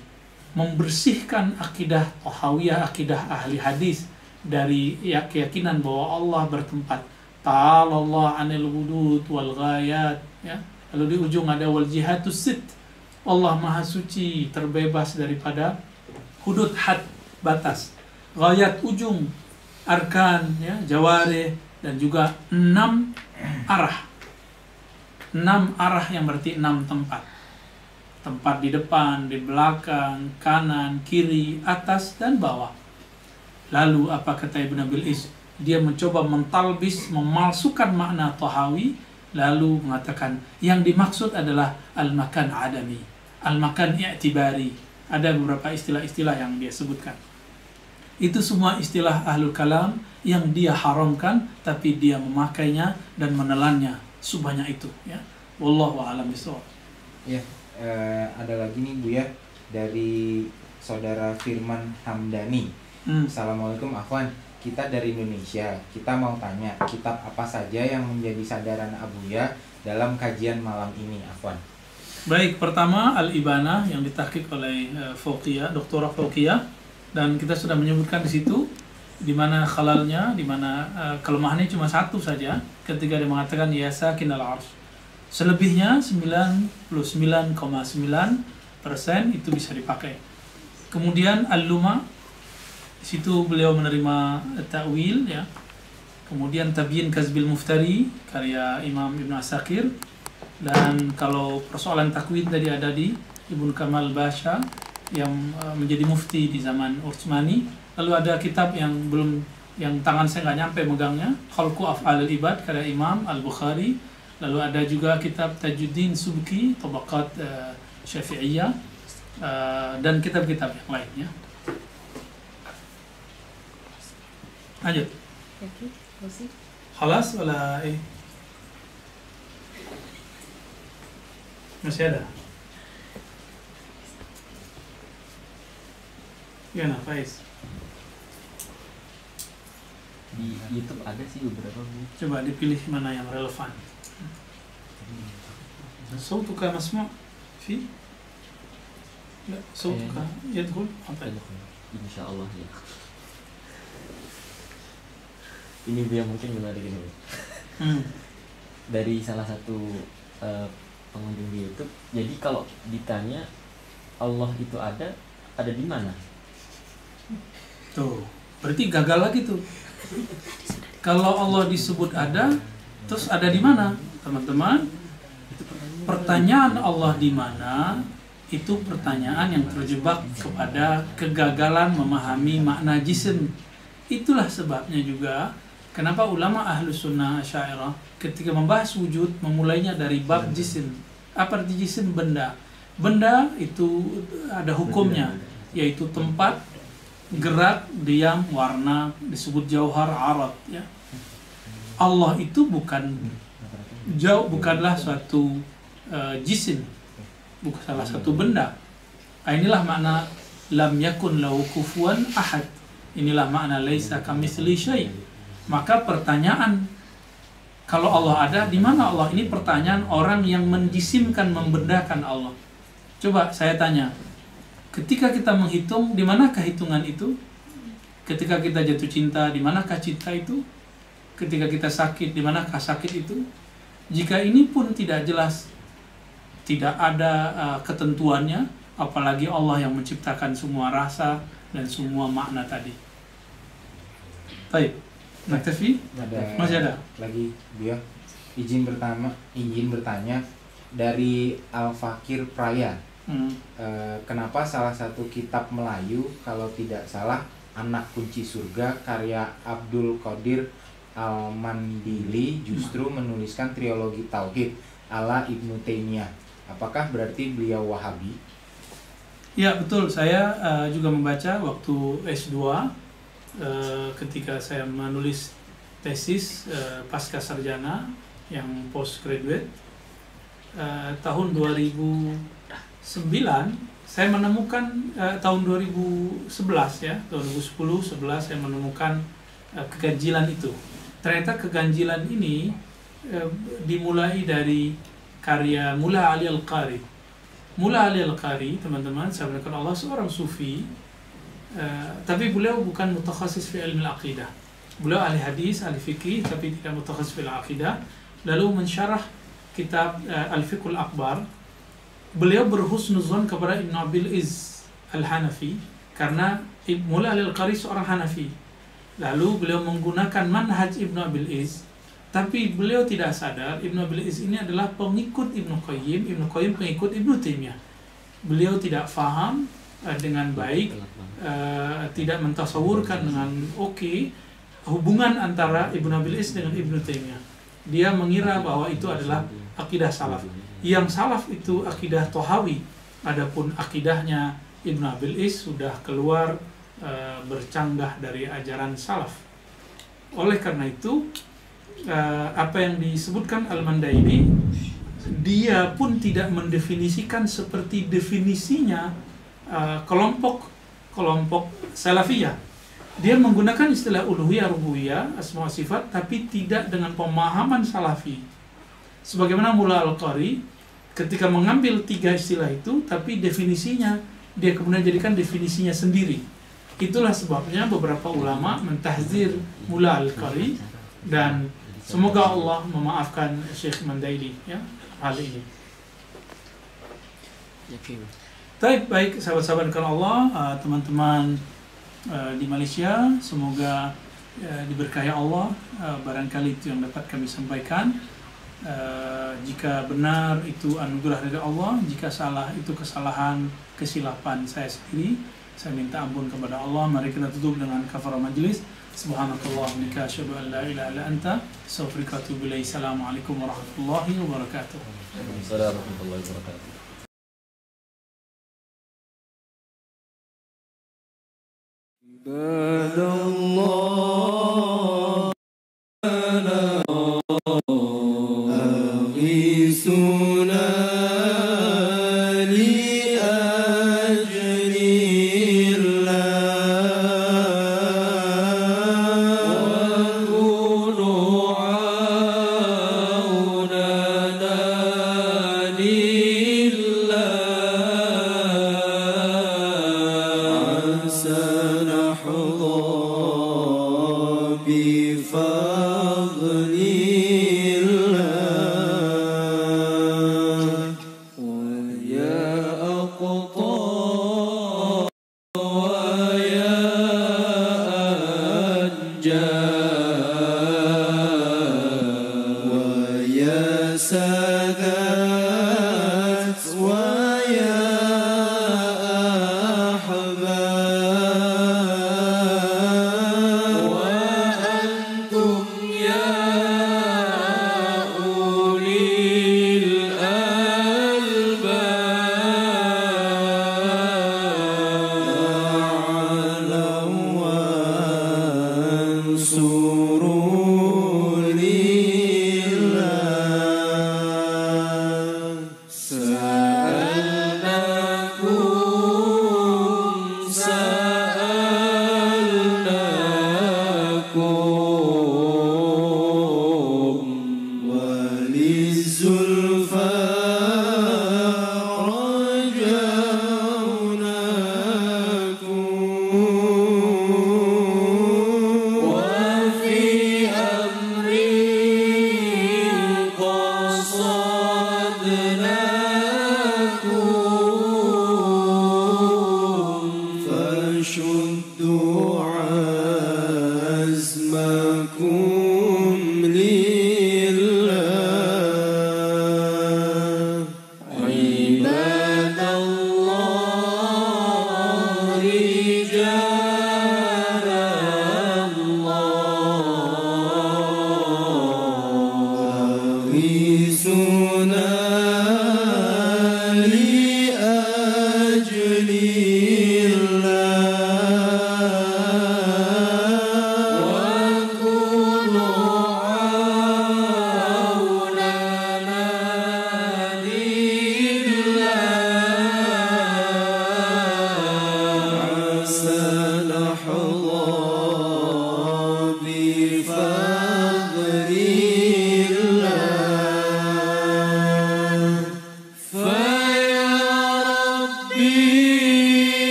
membersihkan akidah Tohawiyah, akidah ahli hadis dari ya- keyakinan bahwa Allah bertempat. Ta'ala Allah anil wudud wal ghayat ya. Lalu di ujung ada wal jihatus sit. Allah Maha Suci, terbebas daripada hudud had batas. Ghayat ujung, arkan, ya, jaware dan juga enam arah. Enam arah yang berarti enam tempat. Tempat di depan, di belakang, kanan, kiri, atas, dan bawah. Lalu apa kata Ibn Abil Is? Dia mencoba mentalbis, memalsukan makna Tahawi, lalu mengatakan yang dimaksud adalah al-makan adami, al-makan i'tibari. Ada beberapa istilah-istilah yang dia sebutkan. Itu semua istilah ahlul kalam yang dia haramkan tapi dia memakainya dan menelannya sebanyak itu ya. Wallahu a'lam bishawab. Ya, eh, ada lagi nih Bu ya dari saudara Firman Hamdani. Hmm. Assalamualaikum Afwan. Kita dari Indonesia. Kita mau tanya, kitab apa saja yang menjadi sadaran Abuya dalam kajian malam ini, Afwan? Baik, pertama Al-Ibana yang ditahqiq oleh uh, Fauqiyah, Doktora Fauqiyah dan kita sudah menyebutkan di situ di mana khalalnya, di mana uh, kelemahannya cuma satu saja ketika dia mengatakan ya sakin al arsh. Selebihnya 99,9 persen itu bisa dipakai. Kemudian Al-Luma di situ beliau menerima ta'wil ya. Kemudian Tabyin Kazbil Muftari karya Imam Ibn Asakir dan kalau persoalan takwid tadi ada di Ibnu Kamal Basha yang uh, menjadi mufti di zaman Utsmani lalu ada kitab yang belum yang tangan saya nggak nyampe megangnya Khalqu Af'al Ibad karya Imam Al-Bukhari lalu ada juga kitab Tajuddin Subki Tabaqat uh, Syafi'iyah uh, dan kitab-kitab yang lainnya lanjut Oke, masih. Halas wala eh masih ada Gimana Faiz? di YouTube ada sih beberapa Coba dipilih mana yang relevan. صوتك مسموع في لا صوتك يدخل Ada, insya Allah ya ini Bu yang mungkin menarik ini Bu. Hmm. dari salah satu eh, pengunjung di YouTube jadi kalau ditanya Allah itu ada ada di mana Tuh, berarti gagal lagi tuh. Kalau Allah disebut ada, terus ada di mana, teman-teman? Pertanyaan Allah di mana itu pertanyaan yang terjebak kepada kegagalan memahami makna jisim. Itulah sebabnya juga kenapa ulama ahlu sunnah syairah ketika membahas wujud memulainya dari bab jisim. Apa arti jisim? Benda. Benda itu ada hukumnya, yaitu tempat, gerak, diam, warna, disebut jauhar arat. Ya. Allah itu bukan jauh, bukanlah suatu uh, jisim, bukan salah satu benda. Ah, inilah makna lam yakun lahu kufuwan ahad. Inilah makna laisa kamitsli syai. Maka pertanyaan kalau Allah ada, di mana Allah? Ini pertanyaan orang yang menjisimkan, membendakan Allah. Coba saya tanya, ketika kita menghitung, di manakah hitungan itu? Ketika kita jatuh cinta, di manakah cinta itu? Ketika kita sakit, di manakah sakit itu? Jika ini pun tidak jelas, tidak ada uh, ketentuannya, apalagi Allah yang menciptakan semua rasa dan semua makna tadi. Baik, naktafi? ada Masih ada? lagi dia izin pertama izin bertanya dari Al Fakir Praya Hmm. Eh, kenapa salah satu kitab Melayu kalau tidak salah Anak Kunci Surga karya Abdul Qadir Al-Mandili justru menuliskan trilogi tauhid ala Ibnu Taimiyah. Apakah berarti beliau Wahabi? Ya betul, saya uh, juga membaca waktu S2 uh, ketika saya menulis tesis uh, pasca sarjana yang postgraduate uh, tahun 2009 saya menemukan uh, tahun 2011 ya, 2010 11 saya menemukan uh, keganjilan itu. Ternyata keganjilan ini uh, dimulai dari karya Mula Ali Al-Qari Mula Ali Al-Qari, teman-teman, saya Allah seorang sufi, uh, tapi beliau bukan mutakhasis fi ilmu aqidah. Beliau ahli hadis, ahli fikih, tapi tidak mutakhasis fi aqidah. Lalu mensyarah kitab uh, Al-Fiqhul Akbar. Beliau berhusnuzon kepada Ibn Abil Iz Al-Hanafi, karena Mula Ali Al-Qari seorang Hanafi. Lalu beliau menggunakan manhaj Ibn Abil Iz, tapi beliau tidak sadar Ibnu Abil Iz ini adalah pengikut Ibnu Qayyim, Ibnu Qayyim pengikut Ibnu Taimiyah. Beliau tidak faham uh, dengan baik, uh, tidak mentasawurkan dengan oke okay, hubungan antara Ibnu Abil Iz dengan Ibnu Taimiyah. Dia mengira bahwa itu adalah akidah salaf. Yang salaf itu akidah tohawi. Adapun akidahnya Ibnu Abil Is sudah keluar uh, bercanggah dari ajaran salaf. Oleh karena itu, uh, apa yang disebutkan Al-Mandaini dia pun tidak mendefinisikan seperti definisinya uh, kelompok kelompok salafiyah. Dia menggunakan istilah uluhiyah rububiyah asma sifat tapi tidak dengan pemahaman salafi. Sebagaimana Mula Al-Qari ketika mengambil tiga istilah itu tapi definisinya dia kemudian jadikan definisinya sendiri. Itulah sebabnya beberapa ulama mentahzir Mula Al-Qari dan Semoga Allah memaafkan Syekh Mandaili ya hal ini. Baik, baik sahabat-sahabat kalau Allah, uh, teman-teman uh, di Malaysia, semoga uh, diberkahi Allah. Uh, barangkali itu yang dapat kami sampaikan. Uh, jika benar itu anugerah dari Allah, jika salah itu kesalahan, kesilapan saya sendiri. Saya minta ampun kepada Allah. Mari kita tutup dengan kafarah سبحانك اللهم لك أشهد أن لا إله إلا أنت أستغفرك وأتوب إليك السلام عليكم ورحمة الله وبركاته. السلام ورحمة الله وبركاته. عباد الله